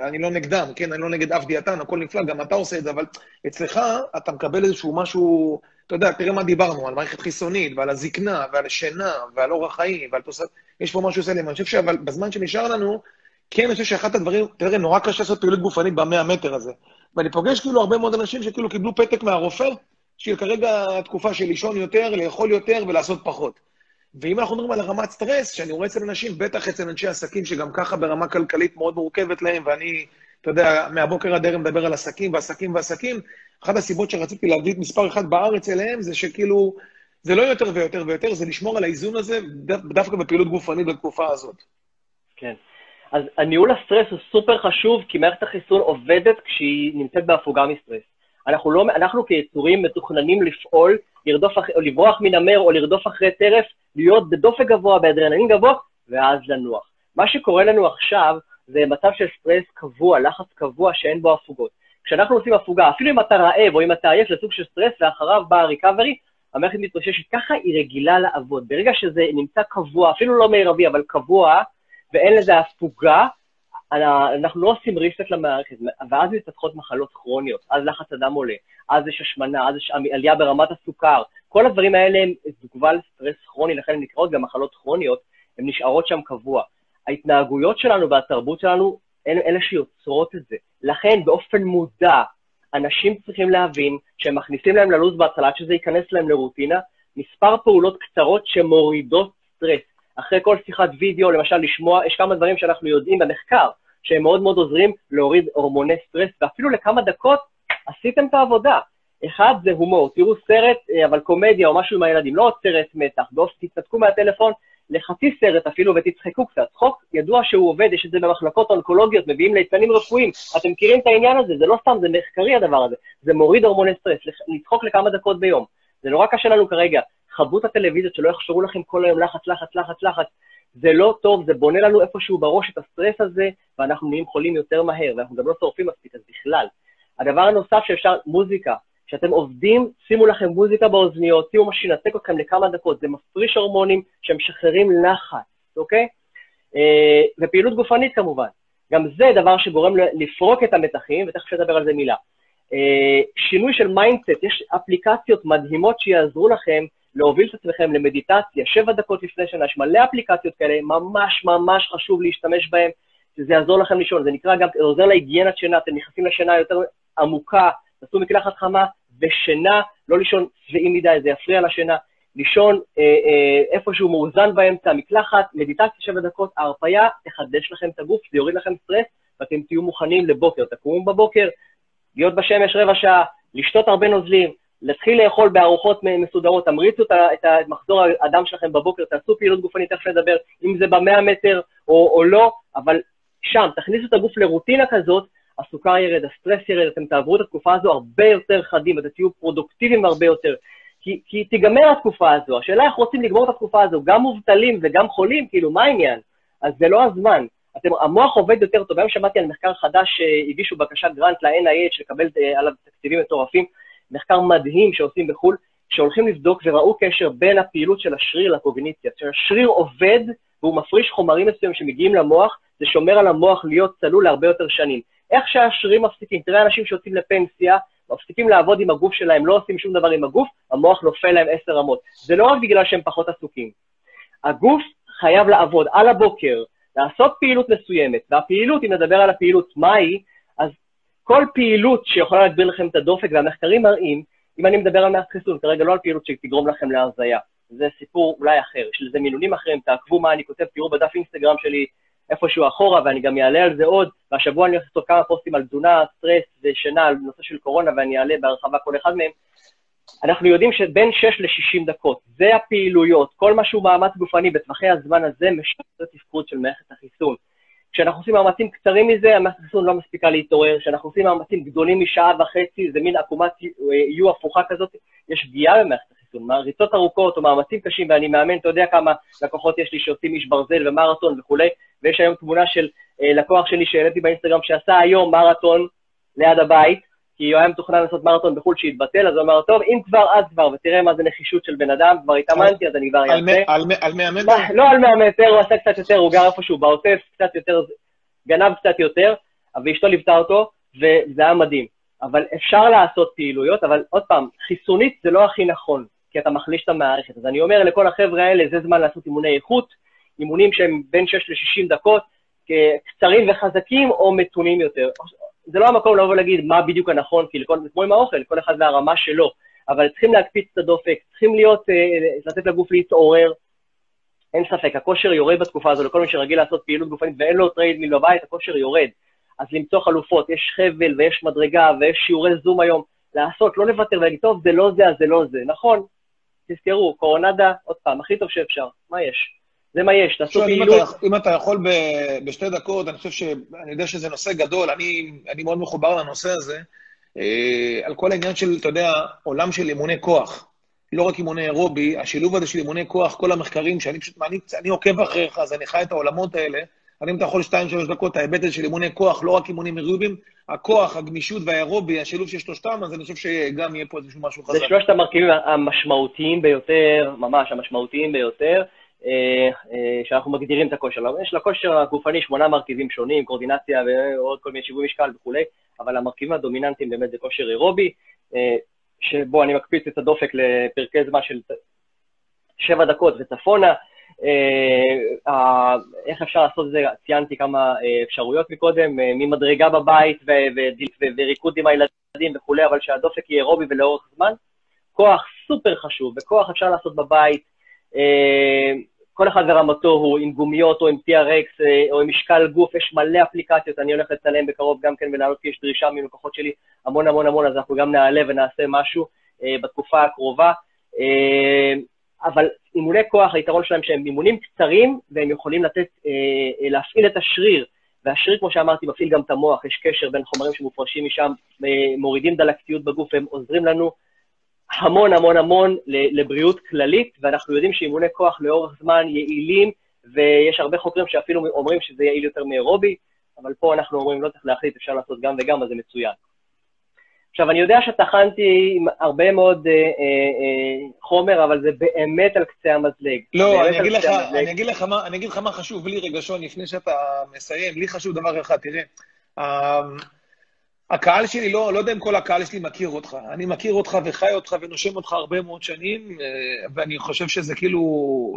אני לא נגדם, כן? אני לא נגד אף דיאטן, הכל נפלא, גם אתה עושה את זה, אבל אצלך אתה מקבל איזשהו משהו, אתה יודע, תראה מה דיברנו, על מערכת חיסונית, ועל הזקנה, ועל השינה, ועל אורח חיים, ועל תוספת, יש פה משהו סלם. אני חושב אבל בזמן שנשאר לנו, כן, אני חושב שאחד הדברים, תראה, נורא קשה לעשות פעילות גופנית במאה מטר הזה. ואני פוגש כאילו הרבה מאוד אנשים שכאילו קיבלו פתק מהרופא, של כרגע תקופה של לישון יותר, לאכול יותר ולעשות פחות. ואם אנחנו מדברים על הרמת סטרס, שאני רואה אצל אנשים, בטח אצל אנשי עסקים, שגם ככה ברמה כלכלית מאוד מורכבת להם, ואני, אתה יודע, מהבוקר עד ערב מדבר על עסקים ועסקים ועסקים, אחת הסיבות שרציתי להביא את מספר אחד בארץ אליהם, זה שכאילו, זה לא יותר ויותר ויותר, זה לשמור על האיזון הזה, דווקא בפעילות גופנית בתקופה הזאת. כן. אז הניהול הסטרס הוא סופר חשוב, כי מערכת החיסון עובדת כשהיא נמצאת בהפוגה מסטרס. אנחנו, לא, אנחנו כיצורים מתוכננים לפעול, לרדוף, או לברוח מנמר או לרדוף אחרי טרף, להיות בדופק גבוה, באדרנלין גבוה, ואז לנוח. מה שקורה לנו עכשיו זה מצב של סטרס קבוע, לחץ קבוע שאין בו הפוגות. כשאנחנו עושים הפוגה, אפילו אם אתה רעב או אם אתה עייף, זה סוג של סטרס, ואחריו בא ה recovery, המערכת מתאוששת, ככה היא רגילה לעבוד. ברגע שזה נמצא קבוע, אפילו לא מרבי, אבל קבוע, ואין לזה הפוגה, אנחנו לא עושים ריסט למערכת, ואז מתפתחות מחלות כרוניות, אז לחץ הדם עולה, אז יש השמנה, אז יש עלייה ברמת הסוכר. כל הדברים האלה הם תגובה לסטרס כרוני, לכן הן נקראות גם מחלות כרוניות, הן נשארות שם קבוע. ההתנהגויות שלנו והתרבות שלנו הן אלה שיוצרות את זה. לכן באופן מודע, אנשים צריכים להבין שהם מכניסים להם ללו"ז בהתחלה, עד שזה ייכנס להם לרוטינה, מספר פעולות קצרות שמורידות סטרס. אחרי כל שיחת וידאו, למשל לשמוע, יש כמה דברים שאנחנו יודעים במחקר, שהם מאוד מאוד עוזרים להוריד הורמוני סטרס, ואפילו לכמה דקות עשיתם את העבודה. אחד זה הומור, תראו סרט, אה, אבל קומדיה או משהו עם הילדים, לא עוד סרט מתח, תתנתקו מהטלפון לחצי סרט אפילו ותצחקו קצת. צחוק ידוע שהוא עובד, יש את זה במחלקות אונקולוגיות, מביאים ליצנים רפואיים. אתם מכירים את העניין הזה, זה לא סתם, זה מחקרי, הדבר הזה. זה מוריד הורמוני סטרס, לצחוק לכמה דקות ביום. זה נורא קשה לנו כרגע. חוו את הטלוויזיות, שלא יחשבו לכם כל היום לחץ, לחץ, לחץ, לחץ. זה לא טוב, זה בונה לנו איפשהו בראש את הסטרס הזה, ואנחנו נהיים חולים יותר מהר, ואנחנו גם לא שורפים מספיק, אז בכלל. הדבר הנוסף שאפשר, מוזיקה. כשאתם עובדים, שימו לכם מוזיקה באוזניות, שימו מה שינתק אתכם לכמה דקות, זה מפריש הורמונים שמשחררים לחץ, אוקיי? אה, ופעילות גופנית כמובן. גם זה דבר שגורם לפרוק את המתחים, ותכף נדבר על זה מילה. אה, שינוי של mindset, יש אפליקציות מדהימות שיעזרו לכם להוביל את עצמכם למדיטציה, שבע דקות לפני שינה, יש מלא אפליקציות כאלה, ממש ממש חשוב להשתמש בהן, שזה יעזור לכם לישון. זה נקרא גם, זה עוזר להיגיינת שינה, אתם נכנסים לשינה יותר עמוקה, תעשו מקלחת חמה ושינה, לא לישון שבעים מדי, זה יפריע לשינה. לישון אה, אה, איפשהו מאוזן באמצע, מקלחת, מדיטציה שבע דקות, ההרפיה תחדש לכם את הגוף, זה יוריד לכם סטרס, ואתם תהיו מוכנים לבוקר. תקומו בבוקר, להיות בשמש רבע שעה, לשתות הרבה נוזלים, להתחיל לאכול בארוחות מסודרות, תמריצו את מחזור הדם שלכם בבוקר, תעשו פעילות גופנית, תכף נדבר, אם זה במאה מטר או, או לא, אבל שם, תכניסו את הגוף לרוטינה כזאת, הסוכר ירד, הסטרס ירד, אתם תעברו את התקופה הזו הרבה יותר חדים, אתם תהיו פרודוקטיביים הרבה יותר. כי, כי תיגמר התקופה הזו, השאלה איך רוצים לגמור את התקופה הזו, גם מובטלים וגם חולים, כאילו, מה העניין? אז זה לא הזמן. אתם, המוח עובד יותר טוב. היום שמעתי על מחקר חדש שהגישו בקשת גרנט ל-NIH לקבל אה, עליו תקציבים מטורפים. מחקר מדהים שעושים בחו"ל, שהולכים לבדוק וראו קשר בין הפעילות של השריר לקוגניציה. כשהשריר עובד והוא מפריש חומרים מסוימים שמגיעים למוח, זה שומר על המוח להיות צלול להרבה יותר שנים. איך שהשרירים מפסיקים, תראה אנשים שיוצאים לפנסיה, מפסיקים לעבוד עם הגוף שלהם, לא עושים שום דבר עם הגוף, המוח נופל להם עשר רמות. זה לא רק בגלל שהם פחות עסוקים. הגוף חייב לעבוד על הבוקר, לעשות פעילות מסוימת, והפעילות, אם נדבר על הפעילות, מהי? אז כל פעילות שיכולה להגביר לכם את הדופק, והמחקרים מראים, אם אני מדבר על מערכת חיסון, כרגע לא על פעילות שתגרום לכם להרזייה, זה סיפור אולי אחר, יש לזה מינונים אחרים, תעקבו מה אני כותב, תראו בדף אינסטגרם שלי איפשהו אחורה, ואני גם אעלה על זה עוד, והשבוע אני הולך לעשות כמה פוסטים על תזונה, סטרס ושינה, על נושא של קורונה, ואני אעלה בהרחבה כל אחד מהם. אנחנו יודעים שבין 6 ל-60 דקות, זה הפעילויות, כל מה שהוא מאמץ גופני בטווחי הזמן הזה משפר את התפקוד של מערכת החיסון. כשאנחנו עושים מאמצים קצרים מזה, המערכת החיסון לא מספיקה להתעורר, כשאנחנו עושים מאמצים גדולים משעה וחצי, זה מין עקומת יו הפוכה כזאת, יש פגיעה במערכת החיסון. ריצות ארוכות או מאמצים קשים, ואני מאמן, אתה יודע כמה לקוחות יש לי שעושים איש ברזל ומרתון וכולי, ויש היום תמונה של אה, לקוח שלי שהעליתי באינסטגרם שעשה היום מרתון ליד הבית, כי הוא היה מתוכנן לעשות מרתון בחו"ל שהתבטל, אז הוא אמר, טוב, אם כבר, אז כבר, ותראה מה זה נחישות של בן אדם, כבר התאמנתי, אז אני כבר אעשה. על 100 מטר? לא על 100 מטר, הוא עשה קצת יותר, הוא גר איפשהו בעוטף, קצת יותר, גנב קצת יותר, ואשתו ליוותה אותו, וזה היה מדהים. אבל אפשר לעשות פעילויות, אבל עוד פעם, חיסונית זה לא הכי נכון, כי אתה מחליש את המערכת. אז אני אומר לכל החבר'ה האלה, זה זמן לעשות אימוני איכות, אימונים שהם בין 6 ל-60 דקות, קצרים וחזקים או מתונים יותר. זה לא המקום לבוא ולהגיד מה בדיוק הנכון, כי לכל, כמו עם האוכל, כל אחד והרמה שלו, אבל צריכים להקפיץ את הדופק, צריכים להיות, אה, לתת לגוף להתעורר. אין ספק, הכושר יורד בתקופה הזו, לכל מי שרגיל לעשות פעילות גופנית ואין לו treadmill בבית, הכושר יורד. אז למצוא חלופות, יש חבל ויש מדרגה ויש שיעורי זום היום, לעשות, לא לוותר ולהגיד, טוב, זה לא זה, אז זה לא זה. נכון, תזכרו, קורונה, עוד פעם, הכי טוב שאפשר, מה יש? זה מה יש, תעשו פעילות. אם אתה יכול בשתי דקות, אני חושב ש... אני יודע שזה נושא גדול, אני, אני מאוד מחובר לנושא הזה, אה, על כל העניין של, אתה יודע, עולם של אימוני כוח. לא רק אימוני אירובי, השילוב הזה של אימוני כוח, כל המחקרים, שאני פשוט, אני, אני עוקב אחריך, אז אני חי את העולמות האלה. אני אם אתה יכול שתיים, שלוש דקות, ההיבט הזה של אימוני כוח, לא רק אימונים אירובים, הכוח, הגמישות והאירובי, השילוב של שלושתם, אז אני חושב שגם יהיה פה איזשהו משהו חזק. זה שלושת המרכיבים המשמעותיים ביותר, ממש המשמעותיים ביותר. אה, אה, שאנחנו מגדירים את הכושר. יש לכושר הגופני שמונה מרכיבים שונים, קורדינציה ועוד כל מיני שיווי משקל וכולי, אבל המרכיבים הדומיננטיים באמת זה כושר אירובי, אה, שבו אני מקפיץ את הדופק לפרקי זמן של שבע דקות וצפונה. איך אפשר לעשות את זה? ציינתי כמה אפשרויות מקודם, ממדרגה בבית וריקוד עם הילדים וכולי, אבל שהדופק יהיה אירובי ולאורך זמן. כוח סופר חשוב, וכוח אפשר לעשות בבית, כל אחד ורמתו הוא, עם גומיות או עם TRX אה, או עם משקל גוף, יש מלא אפליקציות, אני הולך לצלם בקרוב גם כן ולעלות כי יש דרישה מלקוחות שלי המון המון המון, אז אנחנו גם נעלה ונעשה משהו אה, בתקופה הקרובה. אה, אבל אימוני כוח, היתרון שלהם שהם אימונים קצרים והם יכולים לתת, להפעיל את השריר. והשריר, כמו שאמרתי, מפעיל גם את המוח, יש קשר בין חומרים שמופרשים משם, מורידים דלקתיות בגוף, הם עוזרים לנו המון המון המון לבריאות כללית, ואנחנו יודעים שאימוני כוח לאורך זמן יעילים, ויש הרבה חוקרים שאפילו אומרים שזה יעיל יותר מאירובי, אבל פה אנחנו אומרים, לא צריך להחליט, אפשר לעשות גם וגם, אז זה מצוין. עכשיו, אני יודע שטחנתי עם הרבה מאוד אה, אה, אה, חומר, אבל זה באמת על קצה המזלג. לא, אני אגיד, לך, אני, אגיד לך מה, אני אגיד לך מה חשוב, בלי רגשון, לפני שאתה מסיים, לי חשוב דבר אחד, תראה, אה, הקהל שלי, לא, לא יודע אם כל הקהל שלי מכיר אותך. אני מכיר אותך וחי אותך ונושם אותך הרבה מאוד שנים, אה, ואני חושב שזה כאילו,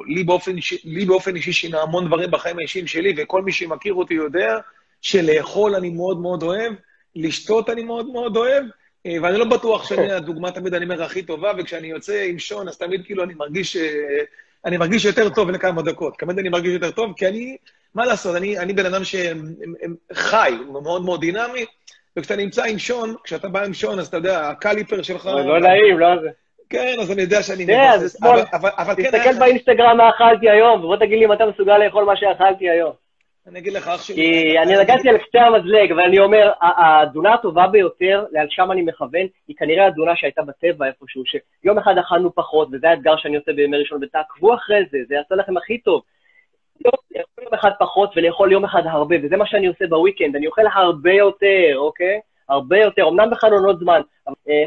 לי באופן, לי באופן אישי שינה המון דברים בחיים האישיים שלי, וכל מי שמכיר אותי יודע שלאכול אני מאוד מאוד אוהב, לשתות אני מאוד מאוד אוהב, אה, ואני לא בטוח שאני הדוגמה תמיד, אני אומר, הכי טובה, וכשאני יוצא עם שון, אז תמיד כאילו אני מרגיש, אה, אני מרגיש יותר טוב לכמה דקות. תמיד אני מרגיש יותר טוב, כי אני, מה לעשות, אני, אני בן אדם שחי, מאוד מאוד דינמי, וכשאתה נמצא עם שון, כשאתה בא עם שון, אז אתה יודע, הקליפר שלך... לא נעים, לא זה. כן, אז אני יודע שאני מבסס. כן... תסתכל באינסטגרם מה אכלתי היום, ובוא תגיד לי אם אתה מסוגל לאכול מה שאכלתי היום. אני אגיד לך, אח שלי... כי אני נגעתי על קצה המזלג, אבל אני אומר, התזונה הטובה ביותר, על שם אני מכוון, היא כנראה התזונה שהייתה בטבע איפשהו, שיום אחד אכלנו פחות, וזה האתגר שאני עושה בימי ראשון, ותעקבו אחרי זה, זה יעשה לכם הכי טוב. לאכול יום אחד פחות ולאכול יום אחד הרבה, וזה מה שאני עושה בוויקנד, אני אוכל הרבה יותר, אוקיי? הרבה יותר, אמנם בחלונות זמן,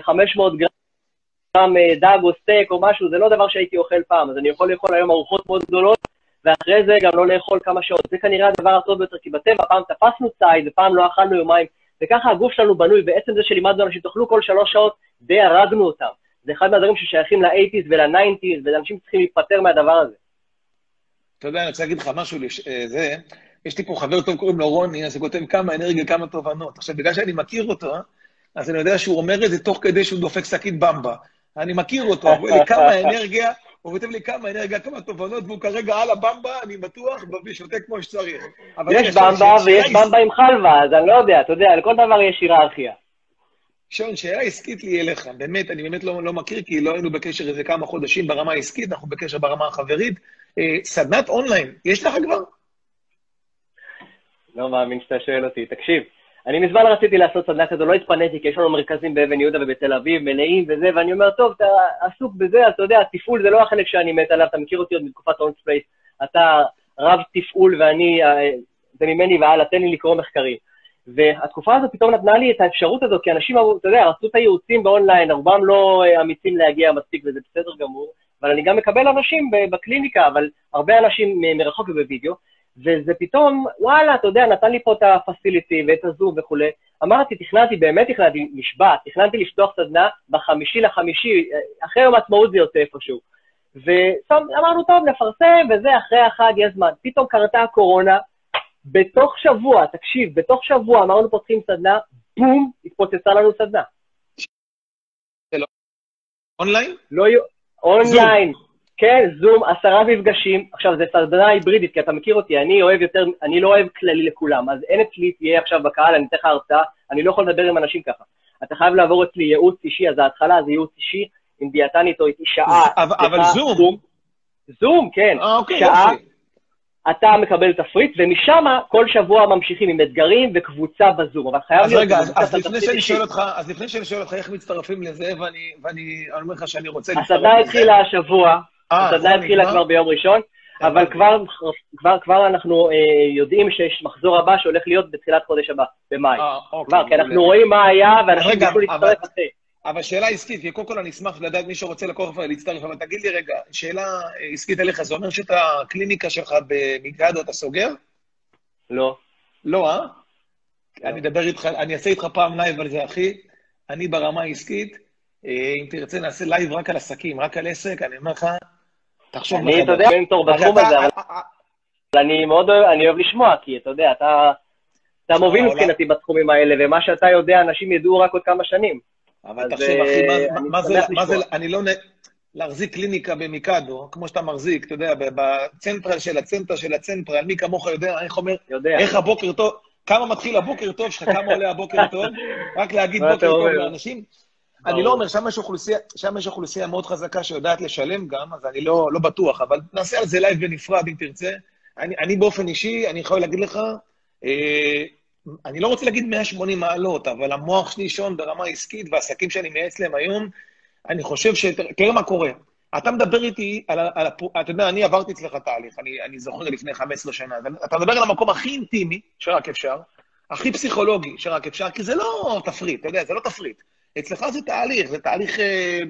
500 אה, גרם אה, דג או סטייק או משהו, זה לא דבר שהייתי אוכל פעם, אז אני יכול לאכול היום ארוחות מאוד גדולות, ואחרי זה גם לא לאכול כמה שעות. זה כנראה הדבר הטוב ביותר, כי בטבע פעם תפסנו ציד ופעם לא אכלנו יומיים, וככה הגוף שלנו בנוי, ועצם זה שלימדנו אנשים תאכלו כל שלוש שעות, די הרגנו אותם. זה אחד מהדברים ששייכים ל-80's ול-90's, ואנשים צריכים להיפטר מהדבר הזה. אתה יודע, אני רוצה להגיד לך משהו, אה, זה, יש לי פה חבר טוב, קוראים לו רוני, אז הוא כותב כמה אנרגיה, כמה תובנות. עכשיו, בגלל שאני מכיר אותו, אז אני יודע שהוא אומר את זה תוך כדי שהוא דופק שקית במבה. אני מכיר אותו, הוא אומר לי כמה אנרגיה, הוא כותב לי כמה אנרגיה, כמה תובנות, והוא כרגע על הבמבה, אני בטוח, ושותה כמו שצריך. יש במבה ויש במבה עם חלבה, אז אני לא יודע, אתה יודע, לכל דבר יש היררכיה. שון, שאלה עסקית לי אליך, באמת, אני באמת לא, לא מכיר, כי לא היינו בקשר איזה כמה חודשים ברמה העסקית, אנחנו בקשר ברמה החברית. סדנת אונליין, יש לך כבר? לא מאמין שאתה שואל אותי. תקשיב, אני מזמן רציתי לעשות סדנה כזו, לא התפניתי, כי יש לנו מרכזים באבן יהודה ובתל אביב, מלאים וזה, ואני אומר, טוב, אתה עסוק בזה, אתה יודע, תפעול זה לא החלק שאני מת עליו, אתה מכיר אותי עוד מתקופת און ספייס, אתה רב תפעול ואני, אה, זה ממני והלאה, תן לי לקרוא מחקרים. והתקופה הזאת פתאום נתנה לי את האפשרות הזאת, כי אנשים, אתה יודע, רצו את הייעוצים באונליין, רובם לא אה, אמיצים להגיע מספיק, וזה בסדר גמור, אבל אני גם מקבל אנשים בקליניקה, אבל הרבה אנשים מרחוק ובווידאו, וזה פתאום, וואלה, אתה יודע, נתן לי פה את הפסיליטי ואת הזום וכולי. אמרתי, תכננתי, באמת תכננתי, נשבע, תכננתי לפתוח סדנה בחמישי לחמישי, אחרי יום העצמאות זה יוצא איפשהו. ואמרנו, טוב, נפרסם, וזה, אחרי החג יש זמן. פתאום קרתה הקורונה, בתוך שבוע, תקשיב, בתוך שבוע אמרנו פותחים סדנה, בום, התפוצצה לנו סדנה. אונליין? לא, אונליין. כן, זום, עשרה מפגשים. עכשיו, זו סדנה היברידית, כי אתה מכיר אותי, אני אוהב יותר, אני לא אוהב כללי לכולם. אז אין אצלי, תהיה עכשיו בקהל, אני אתן לך הרצאה, אני לא יכול לדבר עם אנשים ככה. אתה חייב לעבור אצלי ייעוץ אישי, אז ההתחלה זה ייעוץ אישי, עם דיאטנית או איתי שעה. אבל זום. זום, כן. אה, אוקיי, שעה, יופי. אתה מקבל תפריט, ומשם כל שבוע ממשיכים עם אתגרים וקבוצה בזום, אבל חייב אז להיות... רגע, אז, אז לפני שאני שואל אותך, אז לפני שאני שואל אותך איך מצטרפים לזה, ואני, ואני אומר לך שאני רוצה... הסדנה התחילה השבוע, אה, הסדנה התחילה כבר? ביום ראשון, אבל כבר, כבר, כבר אנחנו אה, יודעים שיש מחזור הבא שהולך להיות בתחילת חודש הבא, במאי. אה, אוקיי, כבר, כי אנחנו רואים מה היה, ואנשים יוכלו להצטרף אחרי. אבל שאלה עסקית, כי קודם כל אני אשמח לדעת מי שרוצה לקוח ולהצטרף, אבל תגיד לי רגע, שאלה עסקית אליך, זה אומר שאת הקליניקה שלך במגדו אתה סוגר? לא. לא, אה? לא. אני אדבר איתך, אני אעשה איתך פעם לייב על זה, אחי. אני ברמה העסקית, אה, אם תרצה, נעשה לייב רק על עסקים, רק על עסק, אני אומר לך, תחשוב אני, אתה יודע, מנטור בתחום הזה, אבל אני מאוד אוהב, אני אוהב לשמוע, כי אתה יודע, אתה, אתה מוביל מבחינתי בתחומים האלה, ומה שאתה יודע, אנשים ידעו רק עוד כמה שנים. אבל תחשוב, אחי, מה זה, מה זה, אני לא... להחזיק קליניקה במיקאדו, כמו שאתה מחזיק, אתה יודע, ב central של ה center של ה central, מי כמוך יודע, איך אומר, יודע. איך הבוקר טוב, כמה מתחיל הבוקר טוב שלך, כמה עולה הבוקר טוב, רק להגיד בוקר טוב לאנשים. אני לא אומר, שם יש אוכלוסייה, שם יש אוכלוסייה מאוד חזקה שיודעת לשלם גם, אז אני לא, לא בטוח, אבל נעשה על זה לייב בנפרד אם תרצה. אני, אני באופן אישי, אני יכול להגיד לך, אה, אני לא רוצה להגיד 180 מעלות, אבל המוח שלי שונה ברמה עסקית, והעסקים שאני מייעץ להם היום, אני חושב ש... תראה מה קורה. אתה מדבר איתי על, על אתה יודע, אני עברתי אצלך תהליך, אני, אני זוכר לפני 15 שנה. אתה מדבר על המקום הכי אינטימי שרק אפשר, הכי פסיכולוגי שרק אפשר, כי זה לא תפריט, אתה יודע, זה לא תפריט. אצלך זה תהליך, זה תהליך... אה,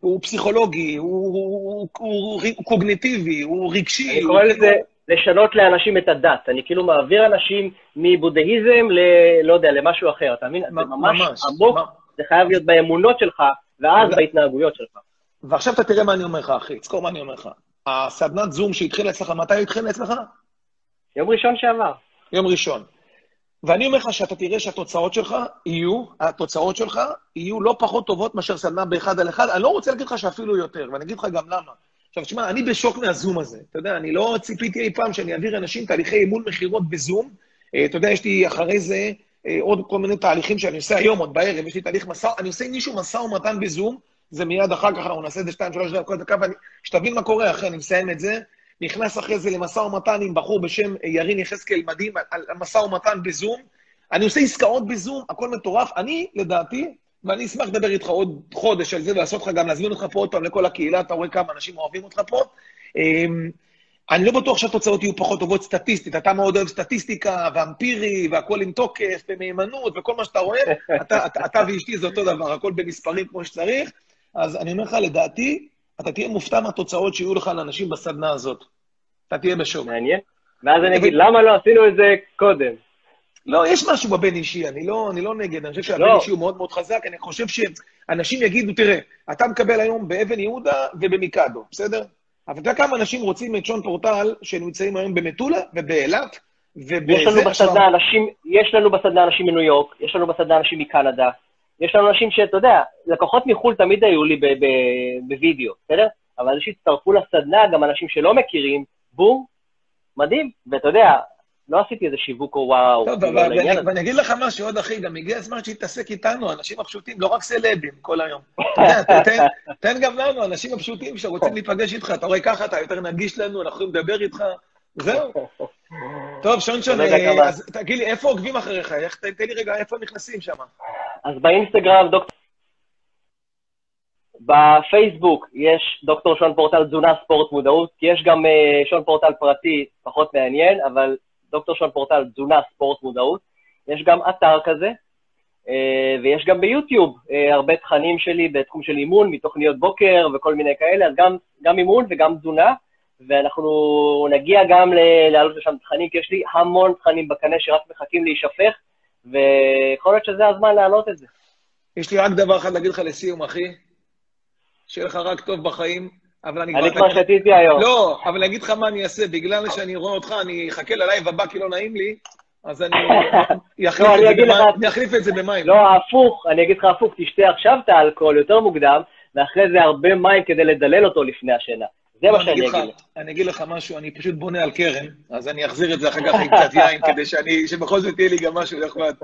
הוא פסיכולוגי, הוא, הוא, הוא, הוא קוגניטיבי, הוא רגשי. אני קורא לזה לשנות לאנשים את הדת. אני כאילו מעביר אנשים מבודהיזם ל... לא יודע, למשהו אחר. אתה מבין? זה ממש עמוק, זה חייב להיות באמונות שלך, ואז בהתנהגויות שלך. ועכשיו אתה תראה מה אני אומר לך, אחי. תזכור מה אני אומר לך. הסדנת זום שהתחילה אצלך, מתי התחילה אצלך? יום ראשון שעבר. יום ראשון. ואני אומר לך שאתה תראה שהתוצאות שלך יהיו, התוצאות שלך יהיו לא פחות טובות מאשר סדנה באחד על אחד. אני לא רוצה להגיד לך שאפילו יותר, ואני אגיד לך גם למה. עכשיו, תשמע, אני בשוק מהזום הזה. אתה יודע, אני לא ציפיתי אי פעם שאני אעביר אנשים תהליכי אימון מכירות בזום. אה, אתה יודע, יש לי אחרי זה אה, עוד כל מיני תהליכים שאני עושה היום, עוד בערב, יש לי תהליך מסע, אני עושה עם מישהו משא ומתן בזום, זה מיד אחר כך, אנחנו נעשה את זה שתיים, שלוש דקות, דקה. שתבין מה קורה אחרי, אני מסיים את זה. נכנס אחרי זה למשא ומתן עם בחור בשם ירין יחזקאל מדהים, על, משא ומתן בזום. אני עושה עסקאות בזום, הכל מטורף. אני, לדעתי, ואני אשמח לדבר איתך עוד חודש על זה, ולעשות לך גם, להזמין אותך פה עוד פעם לכל הקהילה, אתה רואה כמה אנשים אוהבים אותך פה. אמ, אני לא בטוח שהתוצאות יהיו פחות טובות סטטיסטית. אתה מאוד אוהב סטטיסטיקה, ואמפירי, והכול עם תוקף, ומהימנות, וכל מה שאתה רואה, אתה, אתה, אתה ואשתי זה אותו דבר, הכל במספרים כמו שצריך. אז אני אומר לך, לדעתי, אתה תהיה מופתע מהתוצאות שיהיו לך לאנשים בסדנה הזאת. אתה תהיה בשוק. מעניין. ואז אני אגיד, למה לא עשינו את זה קודם? לא, יש משהו בבין אישי, אני לא, אני לא נגד, אני חושב שהבן לא. אישי הוא מאוד מאוד חזק, אני חושב שאנשים יגידו, תראה, אתה מקבל היום באבן יהודה ובמיקדו, בסדר? אבל אתה יודע כמה אנשים רוצים את שון פורטל שנמצאים היום במטולה ובאילת. יש לנו בסדנה אנשים, יש לנו בסדנה אנשים מניו יורק, יש לנו בסדנה אנשים מקנדה, יש לנו אנשים שאתה יודע, לקוחות מחו"ל תמיד היו לי בווידאו, בסדר? אבל אנשים שהצטרפו לסדנה, גם אנשים שלא מכירים, בום, מדהים. ואתה יודע, לא עשיתי איזה שיווק או וואו. טוב, כאילו, ואני אגיד לך משהו עוד, אחי, גם הגיע הזמן שתתעסק איתנו, האנשים הפשוטים, לא רק סלבים כל היום. אתה יודע, תן גם לנו, האנשים הפשוטים שרוצים להיפגש איתך, אתה רואה ככה, אתה יותר נגיש לנו, אנחנו יכולים לדבר איתך, זהו. טוב, שונשון, לא אה. אז תגיד לי, איפה עוקבים אחריך? איך- תן תן לי רגע, איפה נכנסים שם? אז באינסטגרם, דוקטור... בפייסבוק יש דוקטור שון פורטל תזונה, ספורט, מודעות, כי יש גם אה, שון פורטל פרטי, פחות מעניין, אבל דוקטור שון פורטל תזונה, ספורט, מודעות. יש גם אתר כזה, אה, ויש גם ביוטיוב אה, הרבה תכנים שלי בתחום של אימון, מתוכניות בוקר וכל מיני כאלה, אז גם, גם אימון וגם תזונה, ואנחנו נגיע גם להעלות לשם תכנים, כי יש לי המון תכנים בקנה שרק מחכים להישפך, ויכול להיות שזה הזמן להעלות את זה. יש לי רק דבר אחד להגיד לך לסיום, אחי. שיהיה לך רק טוב בחיים, אבל אני אני כבר שתיתי היום. לא, אבל אני אגיד לך מה אני אעשה, בגלל שאני רואה אותך, אני אחכה ללייב הבא כי לא נעים לי, אז אני אחליף לא, את אני זה במים-. לא, הפוך, אני אגיד לך הפוך, תשתה עכשיו את האלכוהול יותר מוקדם, ואחרי זה הרבה מים כדי לדלל אותו לפני השינה. זה לא, מה אני שאני אגיד לך-. אני אגיד לך משהו, אני פשוט בונה על קרן, אז אני אחזיר את זה אחר כך עם קצת יין, כדי שאני- שבכל זאת יהיה לי גם משהו נחמד.